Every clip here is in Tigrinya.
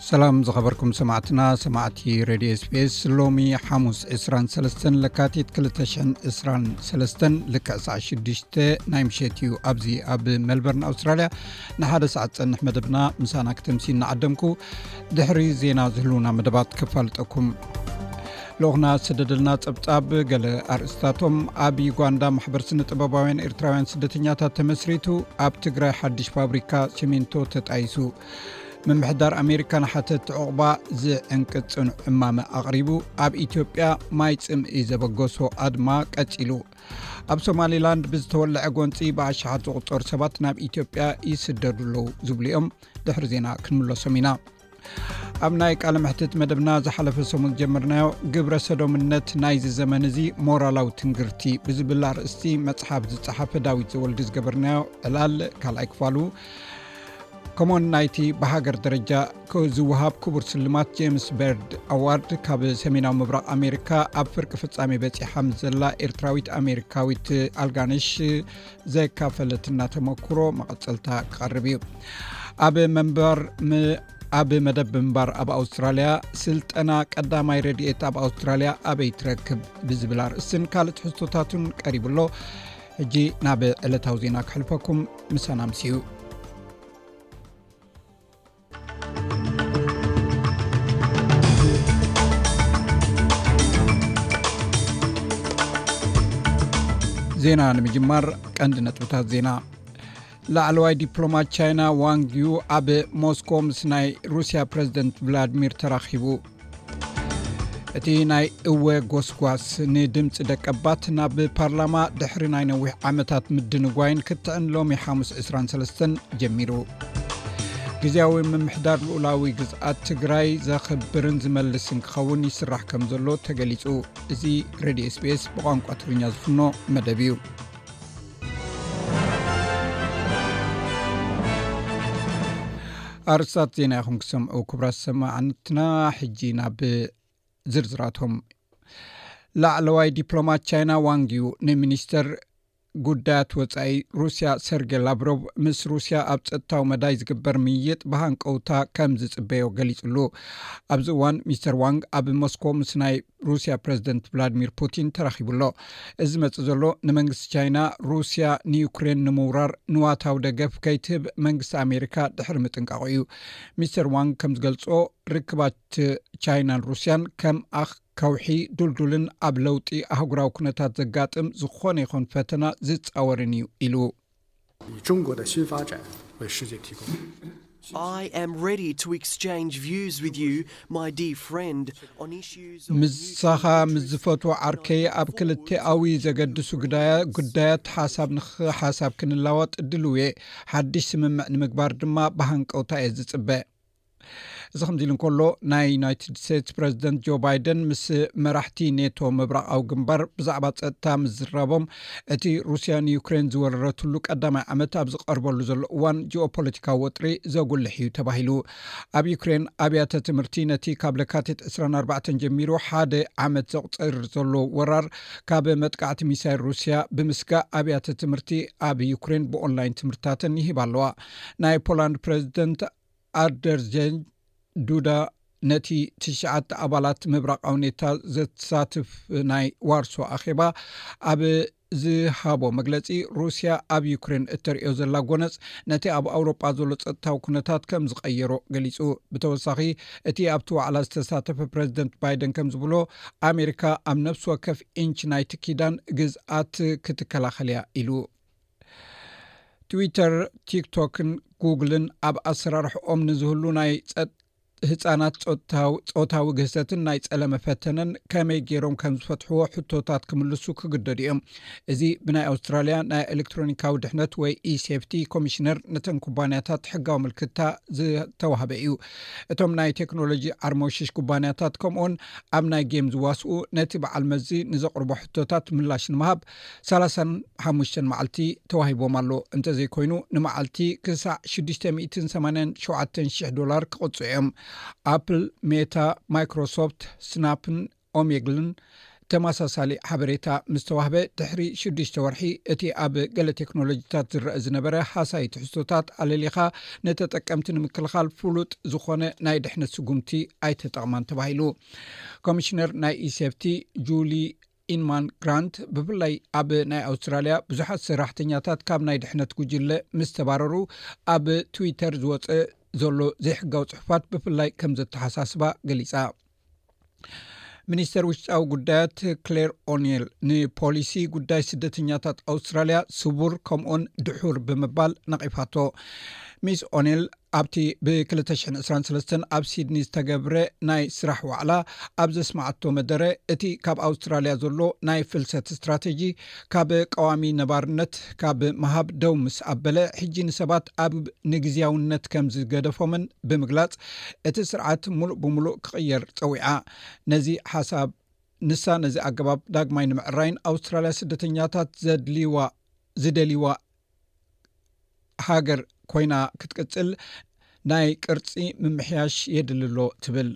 ሰላም ዝኸበርኩም ሰማዕትና ሰማዕቲ ሬድዮ ስፔስ ሎሚ ሓሙስ 23 ለካቲት 223 ልክዕ ሰዓ 6ዱሽተ ናይ ምሸት እዩ ኣብዚ ኣብ መልበርን ኣውስትራልያ ንሓደ ሰዓት ፀንሕ መደብና ምሳና ክተምሲ እናዓደምኩ ድሕሪ ዜና ዝህልውና መደባት ክፋልጠኩም ልኡክና ስደድልና ፀብፃብ ገለ ኣርእስታቶም ኣብ ዩጋንዳ ማሕበር ስነ ጥበባውያን ኤርትራውያን ስደተኛታት ተመስሪቱ ኣብ ትግራይ ሓድሽ ፋብሪካ ሴሜንቶ ተጣይሱ ምምሕዳር ኣሜሪካ ንሓተቲ ዕቑባ ዝዕንቅፅ ፅኑዕ እማመ ኣቕሪቡ ኣብ ኢትዮጵያ ማይ ፅምኢ ዘበገሶ ኣድማ ቀፂሉ ኣብ ሶማሊላንድ ብዝተወለዐ ጎንፂ ብኣሸሓት ዝቁጠሩ ሰባት ናብ ኢትዮጵያ ይስደዱ ኣለዉ ዝብሉ እዮም ድሕሪ ዜና ክንምለሶም ኢና ኣብ ናይ ቃል ምሕትት መደብና ዝሓለፈ ሰሙን ጀምርናዮ ግብረ ሰዶምነት ናይዚ ዘመን እዚ ሞራላዊ ትንግርቲ ብዝብል ኣርእስቲ መፅሓፍ ዝፀሓፈ ዳዊት ዘወልዲ ዝገበርናዮ ዕላል ካልኣይ ክፋሉ ከምኡውን ናይቲ ብሃገር ደረጃ ዝውሃብ ክቡር ስልማት ጀምስ በርድ ኣዋርድ ካብ ሰሜናዊ ምብራቅ ኣሜሪካ ኣብ ፍርቂ ፍፃሜ በፂሓ ምስ ዘላ ኤርትራዊት ኣሜሪካዊት ኣልጋነሽ ዘካፈለትና ተመክሮ መቐፀልታ ክቐርብ እዩ ኣብ መንበር ኣብ መደብ ምንባር ኣብ ኣውስትራልያ ስልጠና ቀዳማይ ረድኤት ኣብ ኣውስትራልያ ኣበይ ትረክብ ብዝብል ኣርእስን ካልእ ትሕዝቶታትን ቀሪብሎ ሕጂ ናብ ዕለታዊ ዜና ክሕልፈኩም ምሳና ምስ እዩ ዜና ንምጅማር ቀንዲ ነጥብታት ዜና ላዕለዋይ ዲፕሎማት ቻይና ዋንግዩ ኣብ ሞስኮ ምስ ናይ ሩስያ ፕረዚደንት ቭላድሚር ተራኪቡ እቲ ናይ እወ ጎስጓስ ንድምፂ ደቀባት ናብ ፓርላማ ድሕሪ ናይ ነዊሕ ዓመታት ምድንጓይን ክትዕን ሎሚ ሓሙስ 23 ጀሚሩ ግዜያዊ ምምሕዳር ልኡላዊ ግዝኣት ትግራይ ዘኽብርን ዝመልስን ክኸውን ይስራሕ ከም ዘሎ ተገሊፁ እዚ ሬድዮ ስፔስ ብቋንቋ ትግርኛ ዝፍኖ መደብ እዩ ኣርስታት ዜና ይኹም ክሰምዑ ክብራት ሰማዕንትና ሕጂ ናብ ዝርዝራቶም ላዕለዋይ ዲፕሎማት ቻይና ዋንግ ዩ ንሚኒስተር ጉዳያት ወፃኢ ሩስያ ሰርጌ ላብሮቭ ምስ ሩስያ ኣብ ፀጥታዊ መዳይ ዝግበር ምይጥ ብሃንቀውታ ከም ዝፅበዮ ገሊፅሉ ኣብዚ እዋን ሚስተር ዋንግ ኣብ ሞስኮ ምስ ናይ ሩስያ ፕረዚደንት ቭላድሚር ፑቲን ተራኺቡ ኣሎ። እዚ ዝመጽእ ዘሎ ንመንግስቲ ቻይና ሩስያ ንዩክሬን ንምውራር ንዋታዊ ደገፍ ከይትህብ መንግስቲ ኣሜሪካ ድሕሪ ምጥንቃቑ እዩ። ሚስተር ዋንግ ከም ዝገልጾ ርክባት ቻይናን ሩስያን ከም ኣኽ ከውሒ ዱልዱልን ኣብ ለውጢ ኣህጉራዊ ኩነታት ዘጋጥም ዝኾነ ይኹን ፈተና ዝጻወርን እዩ ኢሉ። ምሳኻ ምስ ዝፈትዎ ዓርከይ ኣብ ክልቲኣዊ ዘገድሱ ጉዳያት ሓሳብ ንሓሳብ ክንላወጥ ድልው እየ፣ ሓድሽ ስምምዕ ንምግባር ድማ ብሃንቀውታ እየ ዝጽበ። እዚ ከምዚ ኢሉ እንከሎ ናይ ዩናይትድ ስቴትስ ፕረዚደንት ጆ ባይደን ምስ መራሕቲ ኔቶ ምብራቃዊ ግንባር ብዛዕባ ፀጥታ ምዝራቦም እቲ ሩስያ ንዩክሬን ዝወረረትሉ ቀዳማይ ዓመት ኣብ ዝቀርበሉ ዘሎ እዋን ጂኦ ፖለቲካዊ ወጥሪ ዘጉልሕ እዩ ተባሂሉ ኣብ ዩክሬን ኣብያተ ትምህርቲ ነቲ ካብ ለካቲት 24 ጀሚሩ ሓደ ዓመት ዘቁፅር ዘሎ ወራር ካብ መጥቃዕቲ ሚሳይል ሩስያ ብምስጋእ ኣብያተ ትምህርቲ ኣብ ዩክሬን ብኦንላይን ትምህርትታተን ይህባ ኣለዋ ናይ ፖላንድ ፕረዚደንት ኣርደርጀን ዱዳ ነቲ ትሽዓተ ኣባላት ምብራቃዊ ኔታ ዘትሳትፍ ናይ ዋርሶ ኣኼባ ኣብ ዝሃቦ መግለፂ ሩስያ ኣብ ዩክሬን እተሪዮ ዘላ ጎነፅ ነቲ ኣብ ኣውሮጳ ዘሎ ፀጥታዊ ኩነታት ከም ዝቀየሮ ገሊፁ ብተወሳኺ እቲ ኣብቲ ዋዕላ ዝተሳተፈ ፕረዚደንት ባይደን ከም ዝብሎ ኣሜሪካ ኣብ ነፍሲ ወከፍ ኢንች ናይቲ ኪዳን ግዝኣት ክትከላኸልያ ኢሉ ትዊተር ቲክቶክን ጉግልን ኣብ ኣሰራርሕኦም ንዝህሉ ናይ ህፃናት ፆታዊ ግህሰትን ናይ ፀለመ ፈተነን ከመይ ገይሮም ከም ዝፈትሕዎ ሕቶታት ክምልሱ ክግደዱ እዮም እዚ ብናይ ኣውስትራልያ ናይ ኤሌክትሮኒካዊ ድሕነት ወይ ኢሴፍቲ ኮሚሽነር ነተን ኩባንያታት ሕጋዊ ምልክታ ዝተዋህበ እዩ እቶም ናይ ቴክኖሎጂ ዓርሞሽሽ ኩባንያታት ከምኡውን ኣብ ናይ ጌም ዝዋስኡ ነቲ በዓል መዚ ንዘቕርቦ ሕቶታት ምላሽ ንምሃብ ሳላሳን ሓሙሽተን መዓልቲ ተዋሂቦም ኣሎ እንተዘይኮይኑ ንመዓልቲ ክሳዕ ሽዱሽተ ሚእትን ሰማንያን ሸውዓተን ሽሕ ዶላር ክቕፅዑ እዮም ኣፕል ሜታ ማይክሮሶፍት ስናፕን ኦሜግልን ተመሳሳሊ ሓበሬታ ምስ ተዋህበ ድሕሪ ሽዱሽተ ወርሒ እቲ ኣብ ገለ ቴክኖሎጂታት ዝረአ ዝነበረ ሃሳይ ትሕዝቶታት ኣለሊኻ ንተጠቀምቲ ንምክልኻል ፍሉጥ ዝኾነ ናይ ድሕነት ስጉምቲ ኣይተጠቕማን ተባሂሉ ኮሚሽነር ናይ ኢሴፍቲ ጁሊ ኢንማን ግራንት ብፍላይ ኣብ ናይ ኣውስትራልያ ብዙሓት ሰራሕተኛታት ካብ ናይ ድሕነት ጉጅለ ምስ ተባረሩ ኣብ ትዊተር ዝወፀ ዘሎ ዘይሕጋዊ ፅሑፋት ብፍላይ ከም ዘተሓሳስባ ገሊፃ ሚኒስተር ውሽጣዊ ጉዳያት ክሌር ኦኔል ንፖሊሲ ጉዳይ ስደተኛታት ኣውስትራልያ ስቡር ከምኡን ድሑር ብምባል ነቒፋቶ ሚስ ኦኔል ኣብቲ ብ ክልተ ሽሕን ዕስራን ሰለስተን ኣብ ሲድኒ ዝተገብረ ናይ ስራሕ ዋዕላ ኣብ ዘስማዓቶ መደረ እቲ ካብ ኣውስትራልያ ዘሎ ናይ ፍልሰት ስትራተጂ ካብ ቀዋሚ ነባርነት ካብ ምሃብ ደው ምስ ኣበለ ሕጂ ንሰባት ኣብ ንግዝያውነት ከም ዝገደፎምን ብምግላጽ እቲ ስርዓት ሙሉእ ብምሉእ ክቕየር ጸዊዓ ነዚ ሓሳብ ንሳ ነዚ ኣገባብ ዳግማይ ንምዕራይን ኣውስትራልያ ስደተኛታት ዘድልይዋ ዝደልይዋ ሃገር ኮይና ክትቅፅል ናይ ቅርፂ ምምሕያሽ የድሊ ኣሎ ትብል።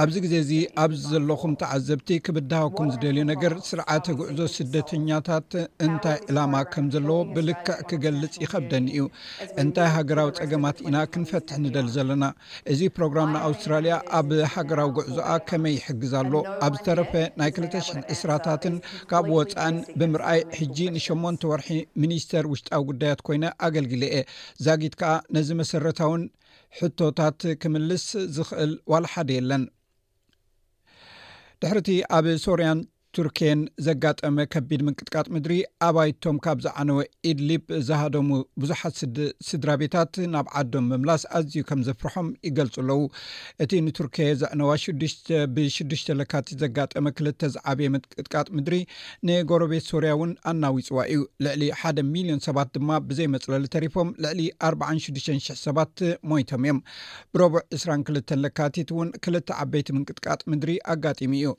ኣብዚ ግዜ እዚ ኣብዚ ዘለኹም ተዓዘብቲ ክብድሃኩም ዝደልዮ ነገር ስርዓተ ጉዕዞ ስደተኛታት እንታይ ዕላማ ከም ዘለዎ ብልክዕ ክገልፅ ይኸብደኒ እዩ። እንታይ ሃገራዊ ፀገማት ኢና ክንፈትሕ ንደሊ ዘለና? እዚ ፕሮግራም ንኣውስትራልያ ኣብ ሃገራዊ ጉዕዞኣ ከመይ ይሕግዝ ኣሎ ኣብ ዝተረፈ ናይ 2ልተ00 እስራታትን ካብ ወፃእን ብምርኣይ ሕጂ ንሸሞንተ ወርሒ ሚኒስተር ውሽጣዊ ጉዳያት ኮይነ ኣገልግል እየ ዛጊት ከዓ ነዚ መሰረታውን ሕቶታት ክምልስ ዝኽእል ዋላ ሓደ የለን ድሕርቲ ኣብ ሶርያን ቱርኬን ዘጋጠመ ከቢድ ምንቅጥቃጥ ምድሪ ኣባይቶም ካብ ዝዓነወ ኢድሊብ ዝሃደሙ ብዙሓት ስድ ስድራቤታት ናብ ዓዶም ምምላስ ኣዝዩ ከም ዘፍርሖም ይገልጹ ኣለዉ እቲ ንቱርኬ ዘዕነዋ ሽዱሽተ ብሽዱሽተ ለካቲት ዘጋጠመ ክልተ ዝዓበየ ምንቅጥቃጥ ምድሪ ንጎረቤት ሶርያ እውን ኣናዊጽዋ እዩ ልዕሊ ሓደ ሚልዮን ሰባት ድማ ብዘይ መጽለሊ ተሪፎም ልዕሊ ኣርብዓን ሽዱሽተን ሽሕ ሰባት ሞይቶም እዮም ብረቡዕ ዕስራን ክልተን ለካቲት እውን ክልተ ዓበይቲ ምንቅጥቃጥ ምድሪ ኣጋጢሙ እዩ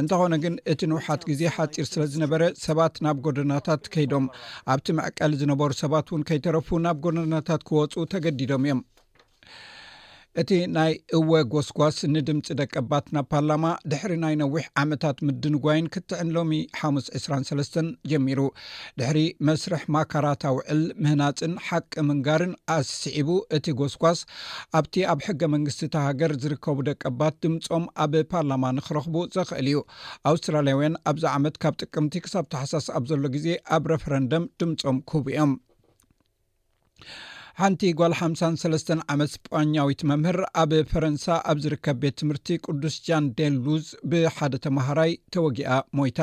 እንተኾነ ግን እቲ ንውሓት ግዜ ሓፂር ስለ ዝነበረ ሰባት ናብ ጎደናታት ከይዶም ኣብቲ መዕቀሊ ዝነበሩ ሰባት እውን ከይተረፉ ናብ ጎደናታት ክወፁ ተገዲዶም እዮም እቲ ናይ እወ ጎስጓስ ንድምፂ ደቀባት ናብ ፓርላማ ድሕሪ ናይ ነዊሕ ዓመታት ምድንጓይን ክትዕን ሎሚ ሓሙስ 23 ጀሚሩ ድሕሪ መስርሕ ማካራታ ውዕል ምህናጽን ሓቂ ምንጋርን ኣስሲዒቡ እቲ ጎስጓስ ኣብቲ ኣብ ሕገ መንግስቲ እታ ሃገር ዝርከቡ ደቀባት ድምጾም ኣብ ፓርላማ ንክረኽቡ ዘኽእል እዩ። ኣውስትራልያውያን ኣብዚ ዓመት ካብ ጥቅምቲ ክሳብ ታሕሳስ ኣብ ዘሎ ግዜ ኣብ ረፈረንደም ድምጾም ክህቡ እዮም። ሓንቲ ጓል ሓምሳን ሰለስተን ዓመት ስጳኛዊት መምህር ኣብ ፈረንሳ ኣብ ዝርከብ ቤት ትምህርቲ ቅዱስ ጃን ዴን ሉዝ ብሓደ ተምሃራይ ተወጊኣ ሞይታ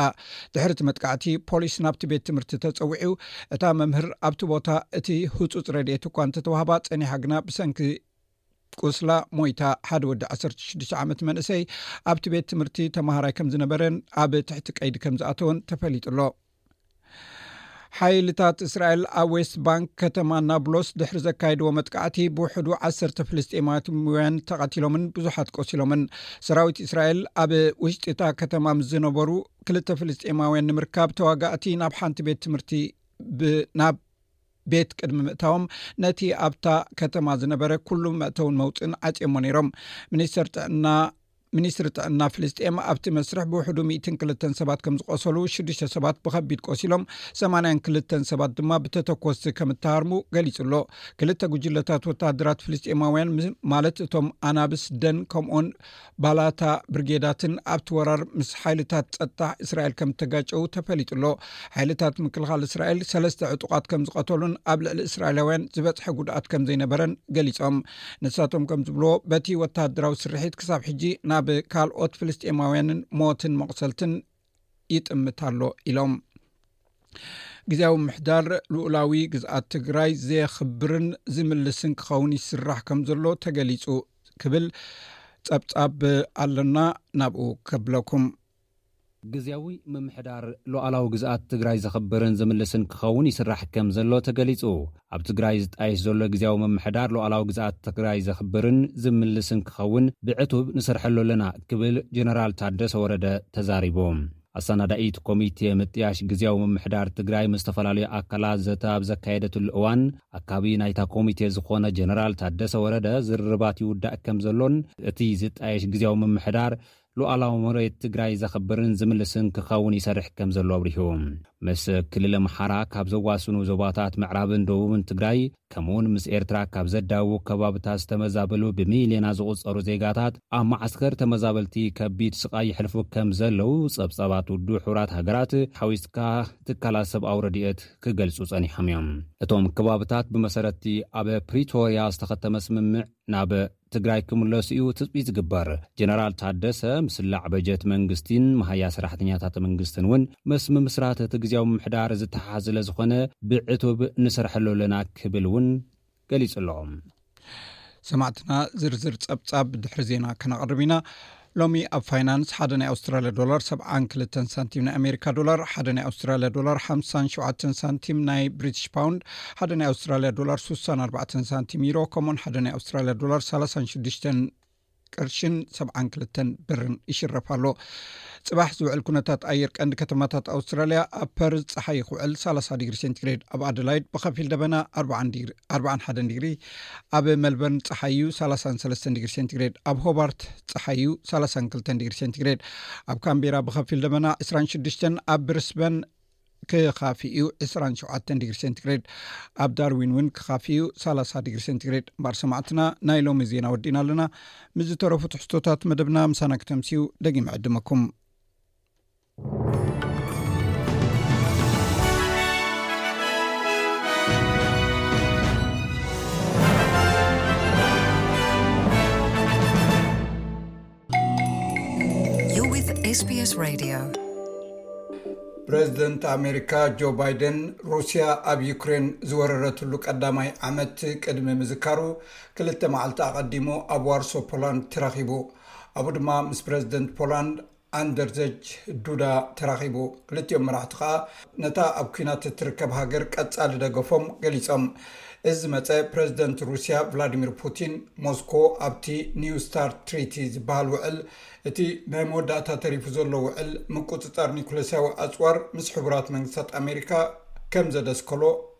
ድሕሪ እቲ መጥቃዕቲ ፖሊስ ናብቲ ቤት ትምህርቲ ተፀዊዑ እታ መምህር ኣብቲ ቦታ እቲ ህፁፅ ረድኤት እኳ እንተተዋህባ ፀኒሓ ግና ብሰንኪ ቁስላ ሞይታ ሓደ ወዲ ዓሰርተ ሽዱሽተ ዓመት መንእሰይ ኣብቲ ቤት ትምህርቲ ተማሃራይ ከም ዝነበረን ኣብ ትሕቲ ቀይዲ ከም ዝኣተወን ተፈሊጡ ኣሎ ሓይልታት እስራኤል ኣብ ዌስት ባንክ ከተማ ናብሎስ ድሕሪ ዘካየድዎ መጥቃዕቲ ብውሕዱ ዓሰርተ ፍልስጢማትውያን ተቐቲሎምን ብዙሓት ቆሲሎምን ሰራዊት እስራኤል ኣብ ውሽጢታ ከተማ ምስ ዝነበሩ ክልተ ፍልስጢማውያን ንምርካብ ተዋጋእቲ ናብ ሓንቲ ቤት ትምህርቲ ብናብ ቤት ቅድሚ ምእታዎም ነቲ ኣብታ ከተማ ዝነበረ ኩሉ መእተውን መውፅእን ዓፅዮሞ ነይሮም ሚኒስተር ጥዕና ሚኒስትሪ ጥዕና ፍልስጥኤም ኣብቲ መስርሕ ብውሕዱ 102 ሰባት ከም ዝቆሰሉ ሽዱሽተ ሰባት ብከቢድ ቆሲሎም 8ን ክልተን ሰባት ድማ ብተተኮስቲ ከም እተሃርሙ ገሊጹ ኣሎ ክልተ ጉጅለታት ወተሃደራት ፍልስጥኤማውያን ማለት እቶም ኣናብስ ደን ከምኡን ባላታ ብርጌዳትን ኣብቲ ወራር ምስ ሓይልታት ፀጥታ እስራኤል ከም ተጋጨው ተፈሊጡ ኣሎ ሓይልታት ምክልኻል እስራኤል ሰለስተ ዕጡቃት ከም ዝቀተሉን ኣብ ልዕሊ እስራኤላውያን ዝበፅሐ ጉድኣት ከም ዘይነበረን ገሊፆም ንሳቶም ከም ዝብልዎ በቲ ወተሃደራዊ ስርሒት ክሳብ ሕጂ ናብ ካልኦት ፍልስጤማውያንን ሞትን መቁሰልትን ይጥምት ኣሎ ኢሎም ግዜያዊ ምሕዳር ልኡላዊ ግዝኣት ትግራይ ዘየኽብርን ዝምልስን ክኸውን ይስራሕ ከም ዘሎ ተገሊፁ ክብል ፀብፃብ ኣለና ናብኡ ከብለኩም ግዜያዊ ምምሕዳር ሉዓላዊ ግዝኣት ትግራይ ዘኽብርን ዝምልስን ክኸውን ይስራሕ ከም ዘሎ ተገሊፁ ኣብ ትግራይ ዝጣየሽ ዘሎ ግዝያዊ ምምሕዳር ሉኣላዊ ግዝኣት ትግራይ ዘኽብርን ዝምልስን ክኸውን ብዕቱብ ንሰርሐሉ ኣለና ክብል ጀነራል ታደሰ ወረደ ተዛሪቡ። ኣሰናዳኢት ኮሚቴ ምጥያሽ ግዝያዊ ምምሕዳር ትግራይ ምስ ዝተፈላለዩ ኣካላት ዘተ ኣብ ዘካየደትሉ እዋን ኣካቢ ናይታ ኮሚቴ ዝኾነ ጀነራል ታደሰ ወረደ ዝርርባት ይውዳእ ከምዘሎን እቲ ዝጣየሽ ግዝያዊ ምምሕዳር ሉኣላዊ መሬት ትግራይ ዘኽብርን ዝምልስን ክኸውን ይሰርሕ ከምዘሎ ኣብሪሁ። ምስ ክልል ኣምሓራ ካብ ዘዋስኑ ዞባታት ምዕራብን ደቡብን ትግራይ ከምኡ ውን ምስ ኤርትራ ካብ ዘዳውቡ ከባብታት ዝተመዛበሉ ብሚልየናት ዝቑጸሩ ዜጋታት ኣብ መዓስከር ተመዛበልቲ ከቢድ ስቓይ የሕልፉ ከምዘለው ጸብጻባት ውድብ ሕቡራት ሃገራት ሓዊስካ ትካላት ሰብኣዊ ረድኤት ክገልጹ ጸኒሖም እዮም። እቶም ከባብታት ብመሰረት'ቲ ኣብ ፕሪቶርያ ዝተኸተመ ስምምዕ ናብ ትግራይ ክምለሱ እዩ ትፅቢት ዝግበር። ጀነራል ታደሰ፣ ምስላዕ በጀት መንግስቲን መሃያ ሰራሕተኛታት መንግስትን እውን ምስ ምምስራት እቲ ግዝያዊ ምምሕዳር ዝተሓሓዝ ስለዝኾነ ብዕቱብ ንሰርሐሉ ኣለና ክብል እውን ገሊፁ ኣሎ። ሰማዕትና ዝርዝር ፀብፃብ ድሕሪ ዜና ከነቕርብ ኢና። ሎሚ ኣብ ፋይናንስ ሓደ ናይ ኣውስትራልያ ዶላር ሰብዓን ክልተን ሳንቲም ናይ ኣሜሪካ ዶላር ሓደ ናይ ኣውስትራልያ ዶላር ሓምሳን ሸውዓተን ሳንቲም ናይ ብሪትሽ ፓውንድ ሓደ ናይ ኣውስትራልያ ዶላር ሱሳን ኣርባዕተን ሳንቲም ዩሮ ከምኡን ሓደ ናይ ኣውስትራልያ ዶላር ሳላሳን ሽዱሽተን ቅርሽን ሰብዓን ክልተን ብርን ይሽረፍ ኣሎ ፅባሕ ዝውዕል ኩነታት ኣየር ቀንዲ ከተማታት ኣውስትራልያ ኣብ ፐርዝ ፀሓይ ይክውዕል ሳላሳ ዲግሪ ሴንትግሬድ ኣብ ኣደላይድ ብከፊል ደበና ኣርባዓን ሓደን ዲግሪ ኣብ መልበርን ፀሓይዩ 33 ዲግሪ ሴንቲግሬድ ኣብ ሆባርት ፀሓይዩ 32 ዲግሪ ሴንቲግሬድ ኣብ ካምቢራ ብከፊል ደመና 26 ኣብ ብርስበን ክካፊ እዩ 27 ዲግሪ ሴንቲግሬድ ኣብ ዳርዊን እውን ክካፊ እዩ 30 ዲግሪ ሴንቲግሬድ እምበር ሰማዕትና ናይ ሎሚ ዜና ወዲእና ኣለና ምስ ዝተረፉ ትሕዝቶታት መደብና ምሳና ክተምስዩ ደጊመ ዕድመኩም ፕረዚደንት ኣሜሪካ ጆ ባይደን ሩስያ ኣብ ዩክሬን ዝወረረትሉ ቀዳማይ ዓመት ቅድሚ ምዝካሩ ክልተ መዓልቲ ኣቐዲሙ ኣብ ዋርሶ ፖላንድ ተረኪቡ ኣብኡ ድማ ምስ ፕረዚደንት ፖላንድ ኣንደርዘጅ ዱዳ ተራኺቡ። ክልቲኦም መራሕቲ ከኣ ነታ ኣብ ኲናት እትርከብ ሃገር ቀጻሊ ደገፎም ገሊጾም። እዚ ዝመጸ ፕረዚደንት ሩስያ ቭላድሚር ፑቲን ሞስኮ ኣብቲ ኒው ስታርት ትሪቲ ዝበሃል ውዕል እቲ ናይ መወዳእታ ተሪፉ ዘሎ ውዕል ምቁጽጻር ኒኩለስያዊ ኣጽዋር ምስ ሕቡራት መንግስታት ኣሜሪካ ከም ዘደስከሎ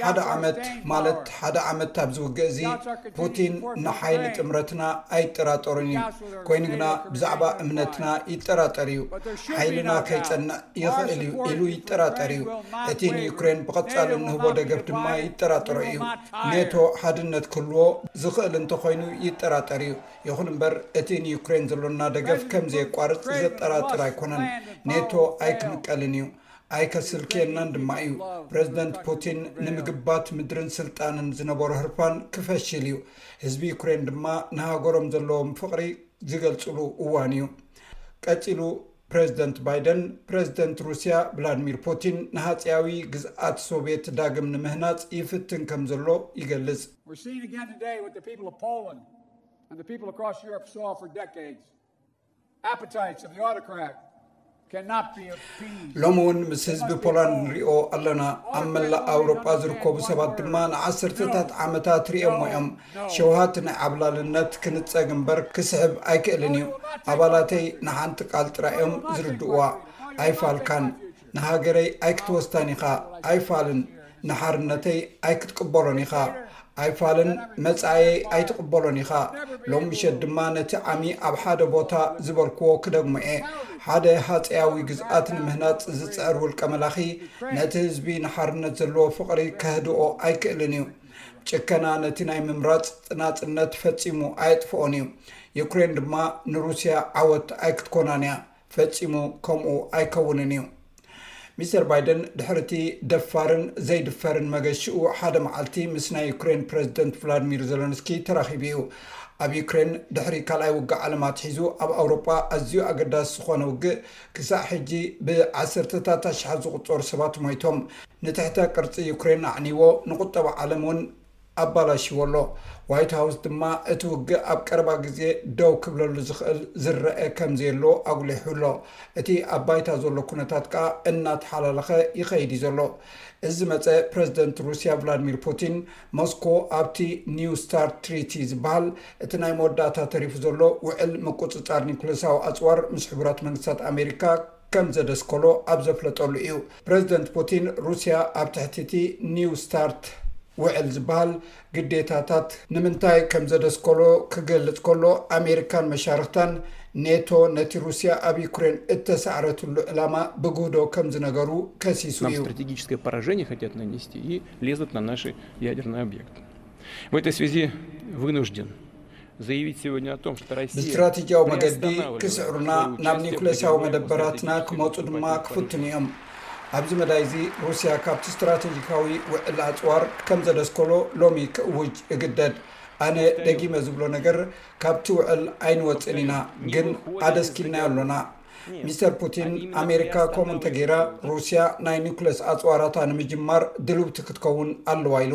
ሓደ ዓመት ማለት ሓደ ዓመት ኣብ ዝውግእ እዚ ፑቲን ንሓይሊ ጥምረትና ኣይጠራጠሩን እዩ ኮይኑ ግና ብዛዕባ እምነትና ይጠራጠር እዩ ሓይልና ከይፀንዕ ይኽእል እዩ ኢሉ ይጠራጠር እዩ እቲ ንዩክሬን ብቐፃሊ እንህቦ ደገፍ ድማ ይጠራጠሮ እዩ ኔቶ ሓድነት ክህልዎ ዝኽእል እንተኮይኑ ይጠራጠር እዩ ይኹን እምበር እቲ ንዩክሬን ዘሎና ደገፍ ከም ዘየቋርጽ ዘጠራጥር ኣይኮነን። ኔቶ ኣይክምቀልን እዩ፣ ኣይከስልክየናን ድማ እዩ። ፕረዚደንት ፑቲን ንምግባት ምድርን ስልጣንን ዝነበሮ ህርፋን ክፈሽል እዩ። ህዝቢ ዩክሬን ድማ ንሃገሮም ዘለዎም ፍቕሪ ዝገልጽሉ እዋን እዩ። ቀጺሉ ፕረዚደንት ባይደን፣ ፕረዚደንት ሩስያ ቭላድሚር ፑቲን ንሃጺያዊ ግዝኣት ሶቭየት ዳግም ንምህናጽ ይፍትን ከም ዘሎ ይገልጽ። and the people across Europe saw for decades, appetites of the autocrat cannot be appeased. ሎሚ እውን ምስ ህዝቢ ፖላንድ ንሪኦ ኣለና ኣብ መላእ ኣውሮጳ ዝርከቡ ሰባት ድማ ንዓሰርተታት ዓመታት ሪኦሞ እዮም ሸውሃት ናይ ዓብላልነት ክንፀግ እምበር ክስሕብ ኣይክእልን እዩ ኣባላተይ ንሓንቲ ቃል ጥራይ እዮም ዝርድእዋ ኣይፋልካን ንሃገረይ ኣይክትወስዳን ኢኻ ኣይፋልን ንሓርነተይ ኣይክትቅበሎን ኢኻ ኣይፋልን መጻኢየይ ኣይትቕበሎን ኢኻ ሎም ምሸት ድማ ነቲ ዓሚ ኣብ ሓደ ቦታ ዝበልክዎ ክደግሞ እየ ሓደ ሃጸያዊ ግዝኣት ንምህናጽ ዝጽዕር ውልቀ መላኺ ነቲ ህዝቢ ንሓርነት ዘለዎ ፍቕሪ ከህድኦ ኣይክእልን እዩ ጭከና ነቲ ናይ ምምራጽ ናጽነት ፈጺሙ ኣየጥፍኦን እዩ ዩክሬን ድማ ንሩስያ ዓወት ኣይክትኮናን እያ ፈጺሙ ከምኡ ኣይከውንን እዩ። ሚስተር ባይደን ድሕሪ እቲ ደፋርን ዘይድፈርን መገሽኡ ሓደ መዓልቲ ምስ ናይ ዩክሬን ፕረዚደንት ቭላድሚር ዘለንስኪ ተራኺቡ እዩ። ኣብ ዩክሬን ድሕሪ ካልኣይ ውግእ ዓለም ኣትሒዙ ኣብ ኣውሮጳ ኣዝዩ ኣገዳሲ ዝኾነ ውግእ ክሳዕ ሕጂ ብዓሰርተታት ኣሽሓት ዝቑጸሩ ሰባት ሞይቶም፣ ንትሕተ ቅርጺ ዩክሬን ኣዕኒዎ፣ ንቁጠባ ዓለም እውን ኣባላሺዎ ኣሎ። ዋይት ሃውስ ድማ እቲ ውግእ ኣብ ቀረባ ግዜ ደው ክብለሉ ዝኽእል ዝረኣ ከምዘየሎ ኣጉሊሑ ኣሎ። እቲ ኣብ ባይታ ዘሎ ኩነታት ከኣ እናተሓላለኸ ይኸይድ እዩ ዘሎ። እዚ ዝመጸ ፕረዚደንት ሩስያ ቭላድሚር ፑቲን ሞስኮ ኣብቲ ኒው ስታርት ትሪቲ ዝበሃል እቲ ናይ መወዳእታ ተሪፉ ዘሎ ውዕል ምቁጽጻር ኒኩለሳዊ ኣጽዋር ምስ ሕቡራት መንግስታት ኣሜሪካ ከም ዘደስከሎ ኣብ ዘፍለጠሉ እዩ። ፕረዚደንት ፑቲን፣ ሩስያ ኣብ ትሕቲ እቲ ኒው ስታርት ውዕል ዝበሃል ግዴታታት፣ ንምንታይ ከም ዘደስከሎ ክገልጽ ከሎ፣ ኣሜሪካን መሻርኽታን ኔቶ ነቲ ሩስያ ኣብ ዩክሬን እተሳዕረትሉ ዕላማ ብግህዶ ከም ዝነገሩ ከሲሱ እዩ። ብስትራቴጂያዊ መገዲ ክስዕሩና ናብ ኒኩሌስያዊ መደበራትና ክመፁ ድማ ክፍትኑ እዮም ኣብዚ መዳይ እዚ ሩስያ ካብቲ ስትራቴጂካዊ ውዕል ኣፅዋር ከም ዘደስከሎ ሎሚ ክእውጅ እግደድ ኣነ ደጊመ ዝብሎ ነገር ካብቲ ውዕል ኣይንወፅእን ኢና ግን ኣደስኪልናዮ ኣሎና ሚስተር ፑቲን ኣሜሪካ ከምኡ እንተገይራ ሩስያ ናይ ኒኩሌስ ኣፅዋራታ ንምጅማር ድልውቲ ክትከውን ኣለዋ ኢሉ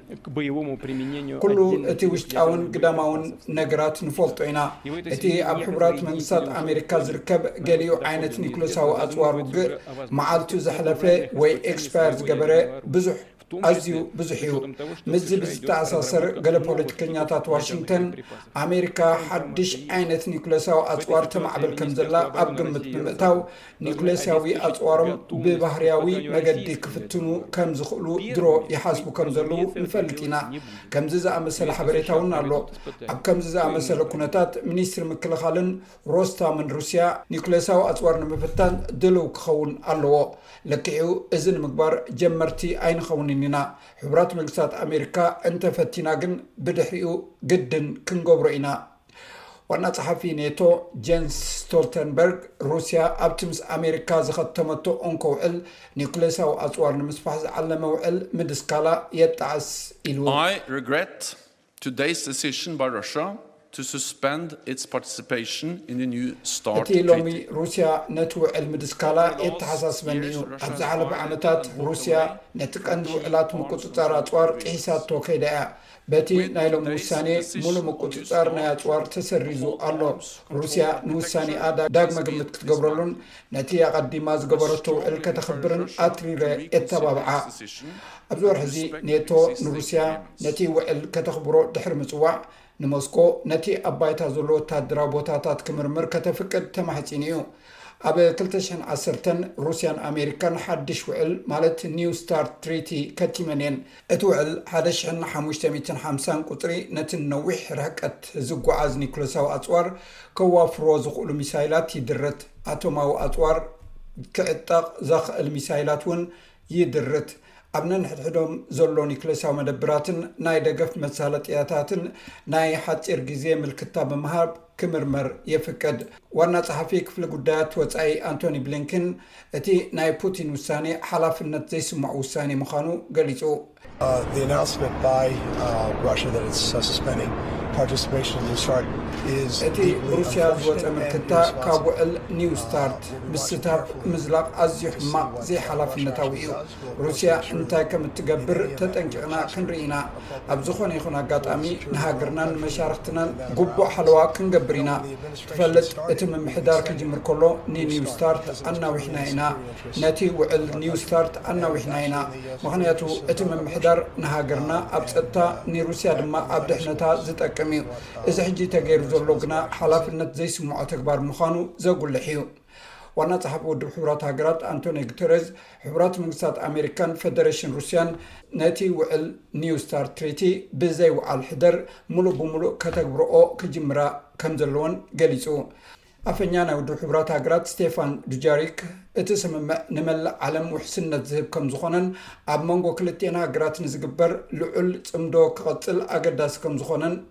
ኩሉ እቲ ውሽጣውን ግዳማውን ነገራት ንፈልጦ ኢና። እቲ ኣብ ሕቡራት መንግስታት ኣሜሪካ ዝርከብ ገሊኡ ዓይነት ኒክሎሳዊ ኣጽዋር ውግእ መዓልቱ ዘሕለፈ ወይ ኤክስፓየር ዝገበረ ብዙሕ ኣዝዩ ብዙሕ እዩ። ምስዚ ብዝተኣሳሰር ገለ ፖለቲከኛታት ዋሽንግተን ኣሜሪካ ሓድሽ ዓይነት ኒክሎሳዊ ኣጽዋር ተማዕብል ከምዘላ ኣብ ግምት ብምእታው ኒኩሌስያዊ ኣጽዋሮም ብባህርያዊ መገዲ ክፍትኑ ከም ዝኽእሉ ድሮ ይሓስቡ ከም ዘለዉ ንፈልጥ ኢና። ከምዚ ዝኣመሰለ ሓበሬታ እውን ኣሎ። ኣብ ከምዚ ዝኣመሰለ ኩነታት ሚኒስትሪ ምክልኻልን ሮስታምን ሩስያ ኒኩሌሳዊ ኣጽዋር ንምፍታን ድልው ክኸውን ኣለዎ። ለክዒኡ እዚ ንምግባር ጀመርቲ ኣይንኸውንን ኢና። ሕቡራት መንግስታት ኣሜሪካ እንተ ፈቲና ግን ብድሕሪኡ ግድን ክንገብሮ ኢና። ዋና ጸሓፊ ኔቶ ጀንስ ስቶልተንበርግ ሩስያ ኣብቲ ምስ ኣሜሪካ ዝኸተመቶ እንኮ ውዕል ኒውክሌሳዊ ኣጽዋር ንምስፋሕ ዝዓለመ ውዕል ምድስካላ የጣዕስ ኢሉ። እቲ ሎሚ ሩስያ ነቲ ውዕል ምድስካላ የተሓሳስበኒ እዩ። ኣብ ዝሓለፈ ዓመታት ሩስያ ነቲ ቀንዲ ውዕላት ምቁጽጻር ኣጽዋር ጥሒሳቶ ከይዳ እያ። በቲ ናይ ሎሚ ውሳኔ ሙሉ ምቁጽጻር ናይ ኣጽዋር ተሰሪዙ ኣሎ። ሩስያ ንውሳኔኣ ዳግመ ግምት ክትገብረሉን ነቲ ኣቐዲማ ዝገበረቶ ውዕል ከተኽብርን ኣትሪረ የተባብዓ። ኣብዚ ወርሒ'ዚ ኔቶ ንሩስያ ነቲ ውዕል ከተኽብሮ ድሕሪ ምጽዋዕ፣ ንሞስኮ ነቲ ኣብ ባይታ ዘሎ ወተሃደራዊ ቦታታት ክምርምር ከተፍቅድ ተማሕጺኑ እዩ። ኣብ ክልተ ሽሕን ዓሰርተን ሩስያን ኣሜሪካን ሓድሽ ውዕል ማለት ኒው ስታርት ትሪቲ ከቲመን እየን። እቲ ውዕል ሓደ ሽሕን ሓሙሽተ ሚእትን ሓምሳን ቁጽሪ ነቲ ንነዊሕ ርሕቀት ዝጓዓዝ ኒኩለሳዊ ኣጽዋር ከዋፍርዎ ዝኽእሉ ሚሳይላት ይድርት፣ ኣቶማዊ ኣጽዋር ክዕጠቕ ዘኽእል ሚሳይላት እውን ይድርት፣ ኣብ ነንሕድሕዶም ዘሎ ኒኩለሳዊ መደብራትን ናይ ደገፍ መሳለጥያታትን ናይ ሓጺር ግዜ ምልክታ ብምሃብ፣ ክምርመር የፍቅድ። ዋና ጸሓፊ ክፍሊ ጉዳያት ወጻኢ ኣንቶኒ ብሊንኪን እቲ ናይ ፑቲን ውሳኔ ሓላፍነት ዘይስምዖ ውሳኔ ምዃኑ ገሊጹ። እቲ ብሩስያ ዝወጸ ምልክታ ካብ ውዕል ኒው ስታርት ምስታፍ ምዝላቕ ኣዝዩ ሕማቕ፣ ዘይሓላፍነታዊ እዩ። ሩስያ እንታይ ከም እትገብር ተጠንቂቕና ክንርኢ ኢና። ኣብ ዝዀነ ይኹን ኣጋጣሚ፣ ንሃገርናን ንመሻርኽትናን ግቡእ ሓለዋ ክንገብር ኢና። ትፈልጥ፣ እቲ ምምሕዳር ክጅምር ከሎ ንኒው ስታርት ኣናዊሕና ኢና፣ ነቲ ውዕል ኒው ስታርት ኣናዊሕና ኢና። ምኽንያቱ፣ እቲ ምምሕዳር ንሃገርና ኣብ ጸጥታ፣ ንሩስያ ድማ ኣብ ድሕነታ ዝጠቅም እዩ። እዚ ሕጂ ተገይሩ ዘሎ ግና ሓላፍነት ዘይስምዖ ተግባር ምዃኑ ዘጉልሕ እዩ። ዋና ጸሓፊ ውድብ ሕቡራት ሃገራት ኣንቶንዮ ጉተረዝ ሕቡራት መንግስታት ኣሜሪካን ፈደረሽን ሩስያን ነቲ ውዕል ኒው ስታር ትሪቲ ብዘይ ውዓል ሕደር ሙሉእ ብምሉእ ከተግብረኦ ክጅምራ ከም ዘለዎን ገሊጹ ኣፈኛ ናይ ውድብ ሕቡራት ሃገራት ስቴፋን ዱጃሪክ እቲ ስምምዕ ንመላእ ዓለም ውሕስነት ዝህብ ከም ዝኾነን ኣብ መንጎ ክልትኤን ሃገራት ንዝግበር ልዑል ፅምዶ ክቐፅል ኣገዳሲ ከም ዝኾነን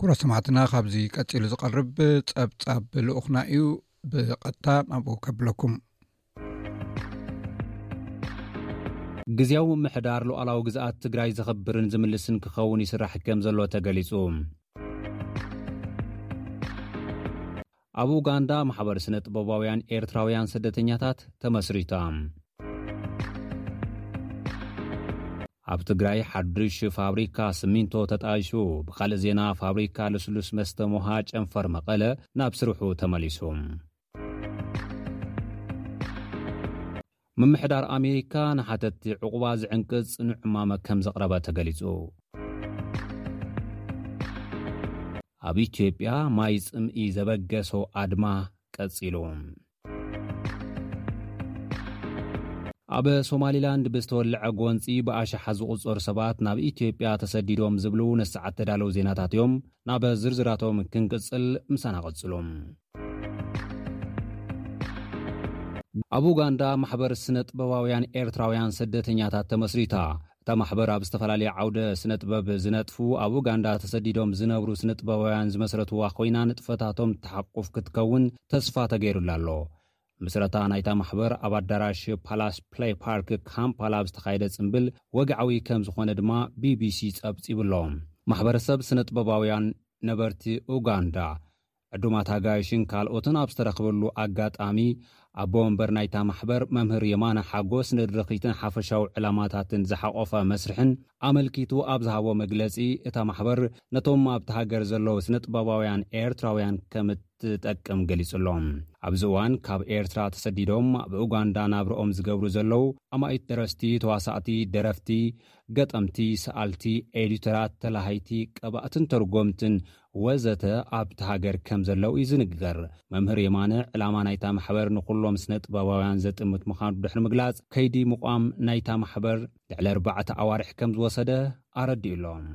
ኩብሮ ስማዕትና ካብዚ ቀፂሉ ዝቐርብ ፀብፃብ ልኡክና እዩ ብቐጥታ ናብኡ ከብለኩም ግዜያዊ ምምሕዳር ሉዓላዊ ግዝኣት ትግራይ ዘኽብርን ዝምልስን ክኸውን ይስራሕ ከም ዘሎ ተገሊጹ ኣብ ኡጋንዳ ማሕበር ስነ-ጥበባውያን ኤርትራውያን ስደተኛታት ተመስሪታ። ኣብ ትግራይ ሓዱሽ ፋብሪካ ስሚንቶ ተጣይሹ። ብኻልእ ዜና ፋብሪካ ልስሉስ መስተ ሞሃ ጨንፈር መቐለ ናብ ስርሑ ተመሊሱ። ምምሕዳር ኣሜሪካ ንሓተትቲ ዕቝባ ዝዕንቅጽ ጽኑዕ እማመ ከም ዘቕረበ ተገሊጹ። ኣብ ኢትዮጵያ ማይ ጽምኢ ዘበገሶ ኣድማ ቀጺሉ። ኣብ ሶማሊላንድ ብዝተወልዐ ጎንጺ ብኣሽሓት ዝቝጸሩ ሰባት ናብ ኢትዮጵያ ተሰዲዶም ዝብሉ ነቲ ሰዓት ተዳለዉ ዜናታት እዮም። ናብ ዝርዝራቶም ክንቅጽል ምሳና ቐጽሉ። ኣብ ኡጋንዳ ማሕበር ስነጥበባውያን ኤርትራውያን ስደተኛታት ተመስሪታ። እታ ማሕበር ኣብ ዝተፈላለየ ዓውደ ስነጥበብ ዝነጥፉ ኣብ ኡጋንዳ ተሰዲዶም ዝነብሩ ስነጥበባውያን ዝመስረትዋ ኮይና ንጥፈታቶም እትሓቁፍ ክትከውን ተስፋ ተገይሩላ ኣሎ። ምስረታ ናይታ ማሕበር ኣብ ኣዳራሽ ፓላስ ፕለይ ፓርክ ካምፓላ ኣብ ዝተኻየደ ጽምብል ወግዓዊ ከም ዝኾነ ድማ ቢቢሲ ጸብጺቡ ኣሎ። ማሕበረሰብ ስነጥበባውያን፣ ነበርቲ ኡጋንዳ፣ ዕዱማት ኣጋይሽን ካልኦትን ኣብ ዝተረኽበሉ ኣጋጣሚ ኣቦ መንበር ናይታ ማሕበር መምህር የማነ ሓጎስ ንድርኺትን ሓፈሻዊ ዕላማታትን ዝሓቖፈ መስርሕን ኣመልኪቱ ኣብ ዝሃቦ መግለጺ እታ ማሕበር ነቶም ኣብታ ሃገር ዘለዉ ስነጥበባውያን ኤርትራውያን ከም ትጠቅም ገሊጹ ኣሎ። ኣብዚ እዋን ካብ ኤርትራ ተሰዲዶም ኣብ ኡጋንዳ ናብርኦም ዝገብሩ ዘለዉ ኣማኢት ደረስቲ፣ ተዋሳእቲ፣ ደረፍቲ፣ ገጠምቲ፣ ሰኣልቲ፣ ኤዲተራት፣ ተላሃይቲ፣ ቀባእትን ተርጎምትን ወዘተ ኣብታ ሃገር ከም ዘለዉ እዩ ዝንገር። መምህር የማነ ዕላማ ናይታ ማሕበር ንኹሎም ስነ-ጥበባውያን ዘጥምት ምዃኑ ድሕሪ ምግላጽ ከይዲ ምቛም ናይታ ማሕበር ልዕሊ ኣርባዕተ ኣዋርሕ ከም ዝወሰደ ኣረዲኡ ኣሎ።